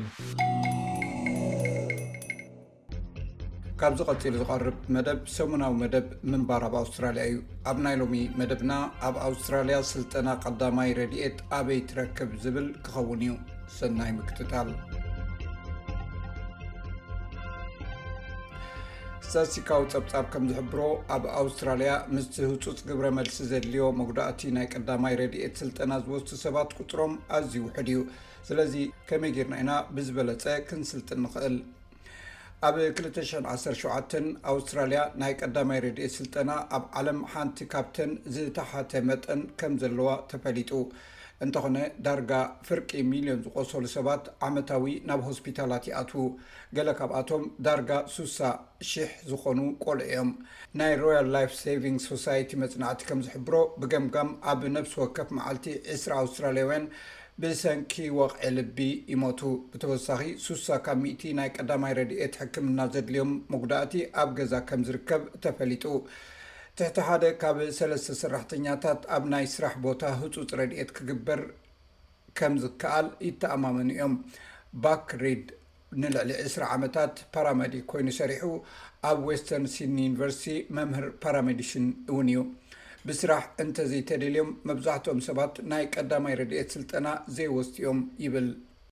ካብዚ ቀፂሉ ዝቐርብ መደብ ሰሙናዊ መደብ ምንባር ኣብ ኣውስትራልያ እዩ ኣብ ናይ ሎሚ መደብና ኣብ ኣውስትራልያ ስልጠና ቀዳማይ ረድኤት ኣበይ ትረክብ ዝብል ክኸውን እዩ ሰናይ ምክትታል ስታስቲካዊ ፀብፃብ ከም ዝሕብሮ ኣብ ኣውስትራልያ ምስቲ ህፁፅ ግብረ መልሲ ዘድልዮ መጉዳእቲ ናይ ቀዳማይ ረድኤት ስልጠና ዝወስዱ ሰባት ቁፅሮም ኣዝዩ ውሕድ እዩ ስለዚ ከመይ ጌርና ኢና ብዝበለፀ ክንስልጥን ንኽእል ኣብ 217 ኣውስትራልያ ናይ ቀዳማይ ረድኤት ስልጠና ኣብ ዓለም ሓንቲ ካብተን ዝተሓተ መጠን ከም ዘለዋ ተፈሊጡ እንተኾነ ዳርጋ ፍርቂ ሚልዮን ዝቖሰሉ ሰባት ዓመታዊ ናብ ሆስፒታላት ይኣትዉ። ገለ ካብኣቶም ዳርጋ ሱሳ ሽሕ ዝኾኑ ቆልዑ እዮም። ናይ ሮያል ላይፍ ሴቪንግ ሶሳይቲ መጽናዕቲ ከም ዝሕብሮ፣ ብገምጋም ኣብ ነብሲ ወከፍ መዓልቲ ዕስራ ኣውስትራልያውያን ብሰንኪ ወቕዒ ልቢ ይሞቱ። ብተወሳኺ ሱሳ ካብ ሚእቲ ናይ ቀዳማይ ረድኤት ሕክምና ዘድልዮም መጉዳእቲ ኣብ ገዛ ከም ዝርከብ ተፈሊጡ። ትሕቲ ሓደ ካብ ሰለስተ ሰራሕተኛታት ኣብ ናይ ስራሕ ቦታ ህጹጽ ረድኤት ክግበር ከም ዝከኣል ይተኣማመኑ እዮም። ባክ ሪድ ንልዕሊ ዕስራ ዓመታት ፓራመዲክ ኰይኑ ሰሪሑ፣ ኣብ ዌስተርን ሲድኒ ዩኒቨርሲቲ መምህር ፓራሜዲሽን እውን እዩ። ብስራሕ እንተ ዘይተደልዮም፣ መብዛሕትኦም ሰባት ናይ ቀዳማይ ረድኤት ስልጠና ዘይወስዱ እዮም ይብል።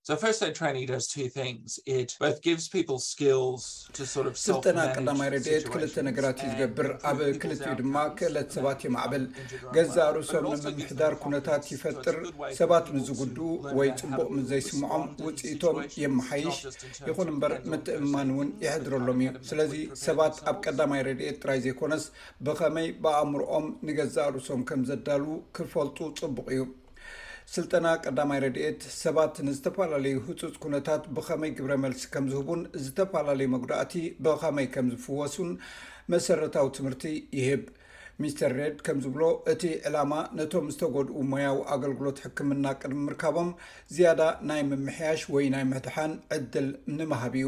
So first aid training does two things. It both gives people skills to sort of ስልጠና ቀዳማይ ረድኤት ክልተ ነገራት እዩ ዝገብር ኣብ ክልቲኡ ድማ ክእለት ሰባት የማዕብል ገዛ ርእሶም ንምምሕዳር ኩነታት ይፈጥር ሰባት ምዝጉድኡ ወይ ፅቡቅ ምዘይስምዖም ውፅኢቶም የመሓይሽ ይኹን እምበር ምትእምማን እውን ይሕድረሎም እዩ ስለዚ ሰባት ኣብ ቀዳማይ ረድኤት ጥራይ ዘይኮነስ ብኸመይ ብኣእምሮኦም ንገዛ ርእሶም ከም ዘዳልዉ ክፈልጡ ፅቡቅ እዩ ስልጠና ቀዳማይ ረድኤት ሰባት ንዝተፈላለዩ ህፁፅ ኩነታት ብኸመይ ግብረ መልሲ ከም ዝህቡን ዝተፈላለዩ መጉዳእቲ ብኸመይ ከም ዝፍወሱን መሰረታዊ ትምህርቲ ይህብ። ሚስተር ሬድ ከም ዝብሎ እቲ ዕላማ ነቶም ዝተጎድኡ ሞያዊ ኣገልግሎት ሕክምና ቅድሚ ምርካቦም ዝያዳ ናይ ምምሕያሽ ወይ ናይ ምድሓን ዕድል ንምሃብ እዩ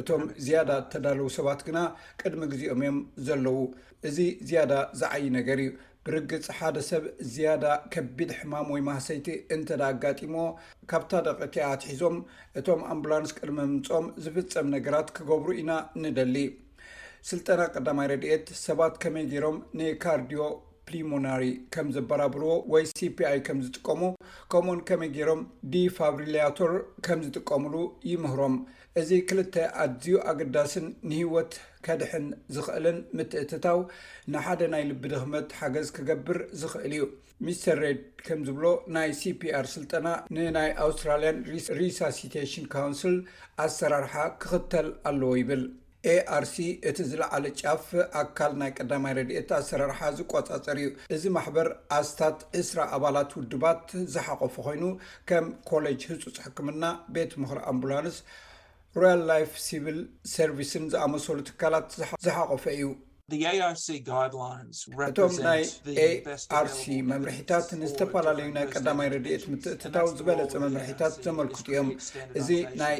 እቶም ዝያዳ እተዳለዉ ሰባት ግና ቅድሚ ግዜኦም እዮም ዘለዉ። እዚ ዝያዳ ዝዓዪ ነገር እዩ። ብርግጽ ሓደ ሰብ ዝያዳ ከቢድ ሕማም ወይ ማህሰይቲ እንተድኣ ኣጋጢምዎ፣ ካብታ ደቂ'ቲኣ ኣትሒዞም እቶም ኣምቡላንስ ቅድሚ ምምጽኦም ዝፍጸም ነገራት ክገብሩ ኢና ንደሊ። ስልጠና ቀዳማይ ረድኤት፣ ሰባት ከመይ ገይሮም ንካርድዮ ፕሊሞናሪ ከም ዘበራብርዎ ወይ ሲፒኣይ ከም ዝጥቀሙ ከምኡውን ከመይ ገይሮም ዲፋብሪልያቶር ከም ዝጥቀሙሉ ይምህሮም። እዚ ክልተ ኣዝዩ ኣገዳስን ንህይወት ከድሕን ዝኽእልን ምትእትታው ንሓደ ናይ ልቢ ድኽመት ሓገዝ ክገብር ዝኽእል እዩ። ሚስተር ሬድ ከምዝብሎ፣ ናይ CPR ስልጠና ንናይ ኣውስትራልያን ሪሳሲቴሽን ካውንስል ኣሰራርሓ ክኽተል ኣለዎ ይብል። ARC እቲ ዝለዓለ ጫፍ ኣካል ናይ ቀዳማይ ረድኤት ኣሰራርሓ ዝቆጻጸር እዩ። እዚ ማሕበር ኣስታት ዕስራ ኣባላት ውድባት ዝሓቖፈ ኮይኑ፣ ከም ኮሌጅ ህፁፅ ሕክምና፣ ቤት ምኽሪ ኣምቡላንስ፣ ሮያል ላይፍ ሲቪል ሰርቪስን ዝኣመሰሉ ትካላት ዝሓቖፈ እዩ። እቶም ናይ ARC መምርሒታት ንዝተፈላለዩ ናይ ቀዳማይ ረድኤት ምትእትታው ዝበለፀ መምርሒታት ዘመልክቱ እዮም። እዚ ናይ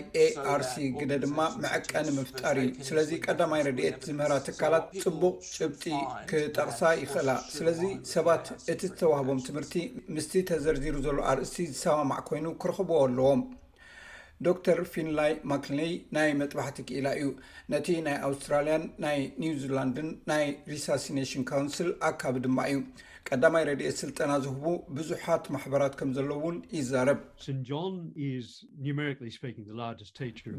ARC ግደ ድማ መዐቀኒ ምፍጣር እዩ። ስለዚ ቀዳማይ ረድኤት ዝምህራ ትካላት ፅቡቕ ጭብጢ ክጠቕሳ ይኽእላ። ስለዚ ሰባት እቲ ዝተዋህቦም ትምህርቲ ምስቲ ተዘርዚሩ ዘሎ ኣርእስቲ ዝሰማማዕ ኮይኑ ክረኽብዎ ኣለዎም። ዶክተር ፊንላይ ማክሊነይ ናይ መጥባሕቲ ክኢላ እዩ። ነቲ ናይ ኣውስትራልያን ናይ ኒውዚላንድን ናይ ሪሳሲኔሽን ካውንስል ኣካቢ ድማ እዩ። ቀዳማይ ረድኤት ስልጠና ዝህቡ ብዙሓት ማሕበራት ከም ዘለዉ እውን ይዛረብ።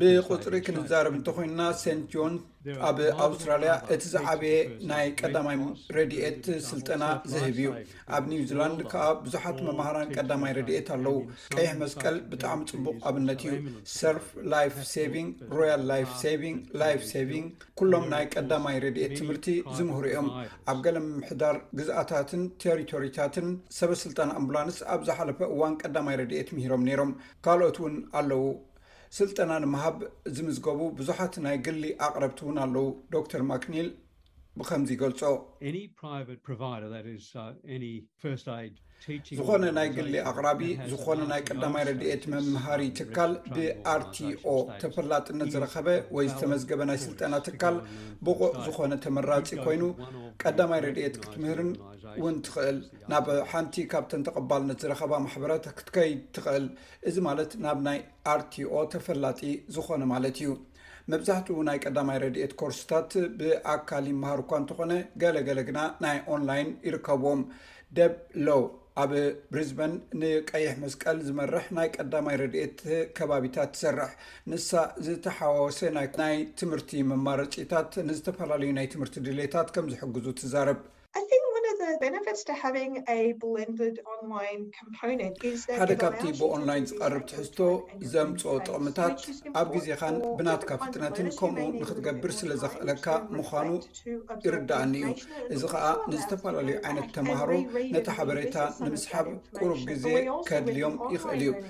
ብቑጽሪ ክንዛረብ እንተኾይንና ሴንት ጆንስ ኣብ ኣውስትራልያ እቲ ዝዓበየ ናይ ቀዳማይ ረድኤት ስልጠና ዝህብ እዩ ኣብ ኒውዚላንድ ከዓ ብዙሓት መማሃራን ቀዳማይ ረድኤት ኣለው ቀይሕ መስቀል ብጣዕሚ ፅቡቅ ኣብነት እዩ ሰርፍ ላይፍ ቪንግ ሮያል ላይፍ ቪንግ ላይፍ ቪንግ ኩሎም ናይ ቀዳማይ ረድኤት ትምህርቲ ዝምህሩ እዮም ኣብ ገለ ምምሕዳር ግዝኣታትን ቴሪቶሪታትን ሰበስልጣን ኣምቡላንስ ኣብ ዝሓለፈ እዋን ቀዳማይ ረድኤት ምሂሮም ነይሮም ካልኦት እውን ኣለው ስልጠና ንምሃብ ዝምዝገቡ ብዙሓት ናይ ግሊ ኣቕረብቲ እውን ኣለዉ፣ ዶክተር ማክኒል ብኸምዚ ይገልጾ። ዝኾነ ናይ ግሊ ኣቕራቢ ዝኾነ ናይ ቀዳማይ ረድኤት መምሃሪ ትካል ብኣርቲኦ ተፈላጥነት ዝረኸበ ወይ ዝተመዝገበ ናይ ስልጠና ትካል ብቑዕ ዝኾነ ተመራጺ ኮይኑ ቀዳማይ ረድኤት ክትምህርን እውን ትኽእል። ናብ ሓንቲ ካብተን ተቐባልነት ዝረኸባ ማሕበራት ክትከይድ ትኽእል። እዚ ማለት ናብ ናይ RTO ተፈላጢ ዝኾነ ማለት እዩ። መብዛሕትኡ ናይ ቀዳማይ ረድኤት ኮርስታት ብኣካል ይመሃር እኳ እንተኾነ ገለ ገለ ግና ናይ ኦንላይን ይርከብዎም። ደብ ሎው ኣብ ብሪዝበን ንቀይሕ መስቀል ዝመርሕ ናይ ቀዳማይ ረድኤት ከባቢታት ትሰርሕ። ንሳ ዝተሓዋወሰ ናይ ትምህርቲ መማረፂታት ንዝተፈላለዩ ናይ ትምህርቲ ድሌታት ከምዝሕግዙ ትዛረብ። ሓደ ካብቲ ብኦንላይን ዝቐርብ ትሕዝቶ ዘምፅኦ ጥቕምታት ኣብ ግዜኻን ብናትካ ፍጥነትን ከምኡ ንኽትገብር ስለ ዘኽእለካ ምዃኑ ይርድኣኒ እዩ። እዚ ኸኣ ንዝተፈላለዩ ዓይነት ተማሃሮ ነቲ ሓበሬታ ንምስሓብ ቁሩብ ግዜ ከድልዮም ይኽእል እዩ።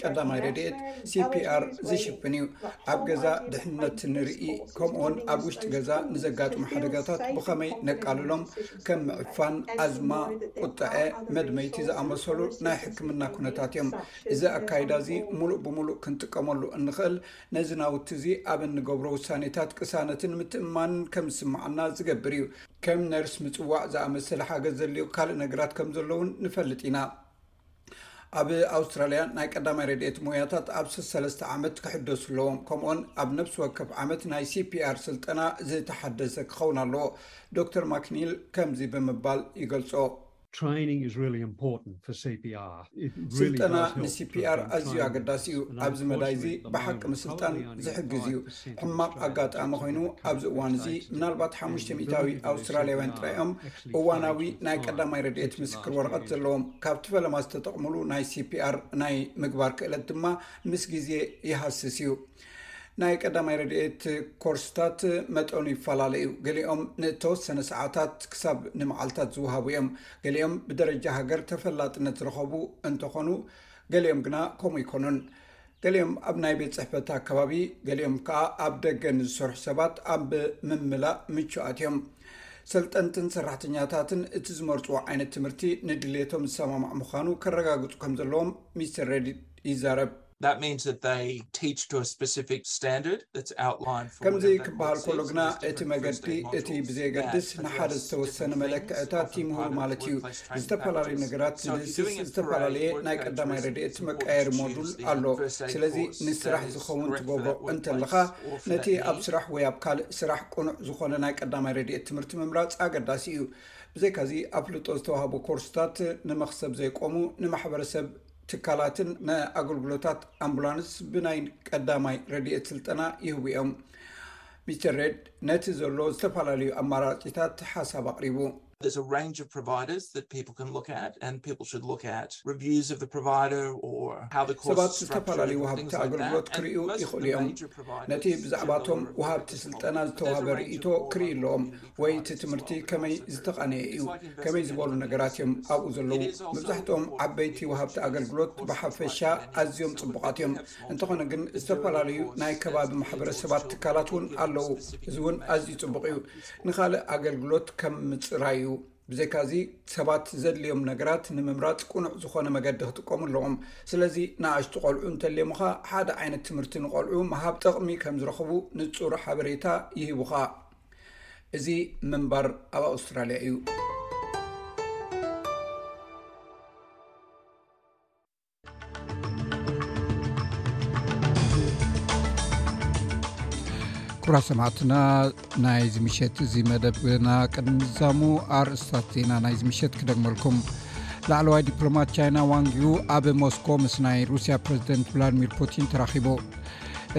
ቀዳማይ ረድኤት ሲፒኣር ዝሽፍን እዩ ኣብ ገዛ ድሕነት ንርኢ ከምኡውን ኣብ ውሽጢ ገዛ ንዘጋጥሙ ሓደጋታት ብኸመይ ነቃልሎም ከም ምዕፋን ኣዝማ ቁጠዐ መድመይቲ ዝኣመሰሉ ናይ ሕክምና ኩነታት እዮም እዚ ኣካይዳ እዚ ሙሉእ ብምሉእ ክንጥቀመሉ እንኽእል ነዚ ናውቲ እዚ ኣብ እንገብሮ ውሳኔታት ቅሳነትን ምትእማን ከም ዝስማዓና ዝገብር እዩ ከም ነርስ ምፅዋዕ ዝኣመሰለ ሓገዝ ዘልዩ ካልእ ነገራት ከም ዘለውን ንፈልጥ ኢና ኣብ ኣውስትራልያ ናይ ቀዳማይ ረድኤት ሞያታት ኣብ ሰሰለስተ ዓመት ክሕደሱ ኣለዎም ከምኡውን ኣብ ነብሲ ወከፍ ዓመት ናይ ሲፒኣር ስልጠና ዝተሓደሰ ክኸውን ኣለዎ ዶክተር ማክኒል ከምዚ ብምባል ይገልጾ ስልጠና ንሲፒኣር ኣዝዩ ኣገዳሲ እዩ ኣብዚ መዳይ እዚ ብሓቂ ምስልጣን ዝሕግዝ እዩ ሕማቕ ኣጋጣሚ ኮይኑ ኣብዚ እዋን እዚ ምናልባት ሓሙሽተ ሚእታዊ ኣውስትራልያውያን ጥራይ እዮም እዋናዊ ናይ ቀዳማይ ረድኤት ምስክር ወረቐት ዘለዎም ካብቲ ፈለማ ዝተጠቕሙሉ ናይ ሲፒኣር ናይ ምግባር ክእለት ድማ ምስ ግዜ ይሃስስ እዩ ናይ ቀዳማይ ረድኤት ኮርስታት መጠኑ ይፈላለ እዩ ገሊኦም ንተወሰነ ሰዓታት ክሳብ ንመዓልታት ዝውሃቡ እዮም ገሊኦም ብደረጃ ሃገር ተፈላጥነት ዝረኸቡ እንተኾኑ ገሊኦም ግና ከምኡ ይኮኑን ገሊኦም ኣብ ናይ ቤት ጽሕፈት ኣከባቢ፣ ገሊኦም ከኣ ኣብ ደገ ንዝሰርሑ ሰባት ኣብ ምምላእ ምቹኣት እዮም። ሰልጠንትን ሰራሕተኛታትን እቲ ዝመርጽዎ ዓይነት ትምህርቲ ንድሌቶም ዝሰማማዕ ምዃኑ ከረጋግጹ ከም ዘለዎም ሚስተር ሬዲት ይዛረብ። ከምዚ ክበሃል ከሎ ግና፣ እቲ መገዲ እቲ ብዘየገድስ ንሓደ ዝተወሰነ መለክዕታት ይምህሩ ማለት እዩ። ዝተፈላለዩ ነገራት ዝድህስስ ዝተፈላለየ ናይ ቀዳማይ ረድኤት መቃየሪ ሞዱል ኣሎ። ስለዚ ንስራሕ ዝኸውን ትገብሮ እንተለኻ ነቲ ኣብ ስራሕ ወይ ኣብ ካልእ ስራሕ ቅኑዕ ዝኾነ ናይ ቀዳማይ ረድኤት ትምህርቲ ምምራጽ ኣገዳሲ እዩ። ብዘይካዚ ኣፍልጦ ዝተዋህቦ ኮርስታት ንመኽሰብ ዘይቆሙ ንማሕበረሰብ ትካላትን ንኣገልግሎታት ኣምቡላንስ ብናይ ቀዳማይ ረድኤት ስልጠና ይህቡ እዮም። ሚስተር ሬድ ነቲ ዘሎ ዝተፈላለዩ ኣማራጺታት ሓሳብ ኣቕሪቡ። There's a range of providers that people can look at and people should look at reviews of the provider or how the course ሰባት ዝተፈላለዩ ወሃብቲ ኣገልግሎት ክርእዩ ይኽእሉ እዮም ነቲ ብዛዕባቶም ወሃብቲ ስልጠና ዝተዋህበ ርእቶ ክርኢ ኣለዎም ወይ እቲ ትምህርቲ ከመይ ዝተቓነየ እዩ ከመይ ዝበሉ ነገራት እዮም ኣብኡ ዘለዉ መብዛሕትኦም ዓበይቲ ወሃብቲ ኣገልግሎት ብሓፈሻ ኣዝዮም ፅቡቃት እዮም እንተኾነ ግን ዝተፈላለዩ ናይ ከባቢ ማሕበረሰባት ትካላት እውን ኣለዉ እዚ እውን ኣዝዩ ፅቡቅ እዩ ንካልእ ኣገልግሎት ከም ምጽራይ እዩ። ብዘይካዚ ሰባት ዘድልዮም ነገራት ንምምራጽ ቅኑዕ ዝኾነ መገዲ ክጥቀሙ ኣለዎም። ስለዚ ንኣሽቱ ቆልዑ እንተልዮምኻ ሓደ ዓይነት ትምህርቲ ንቆልዑ ምሃብ ጥቕሚ ከም ዝረኽቡ ንጹር ሓበሬታ ይህቡኻ። እዚ ምንባር ኣብ ኣውስትራልያ እዩ። ኩብራ ሰማዕትና ናይ ዝምሸት እዚ መደብና ቅድሚዛሙ ኣርእስታት ዜና ናይ ዝምሸት ክደግመልኩም ላዕለዋይ ዲፕሎማት ቻይና ዋንግዩ ኣብ ሞስኮ ምስ ናይ ሩስያ ፕረዚደንት ቭላድሚር ፑቲን ተራኪቡ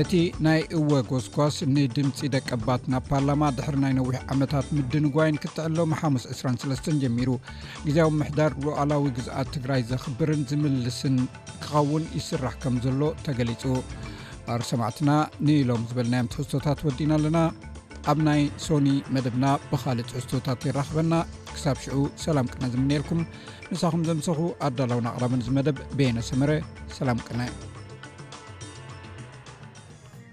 እቲ ናይ እወ ጎስጓስ ንድምፂ ደቀባት ናብ ፓርላማ ድሕሪ ናይ ነዊሕ ዓመታት ምድንጓይን ክትዕሎ መሓሙስ 23 ጀሚሩ ግዜያዊ ምሕዳር ሉዓላዊ ግዝኣት ትግራይ ዘኽብርን ዝምልስን ክኸውን ይስራሕ ከም ዘሎ ተገሊጹ ባር ሰማዕትና ንኢሎም ዝበልናዮም ትሕዝቶታት ወዲና ኣለና ኣብ ናይ ሶኒ መደብና ብኻልእ ትሕዝቶታት ይራኽበና ክሳብ ሽዑ ሰላም ቅነ ዝምንኤልኩም ንሳኹም ዘምሰኹ ኣዳላውን ኣቕራብን ዝመደብ ቤየነ ሰመረ ሰላም ቅነ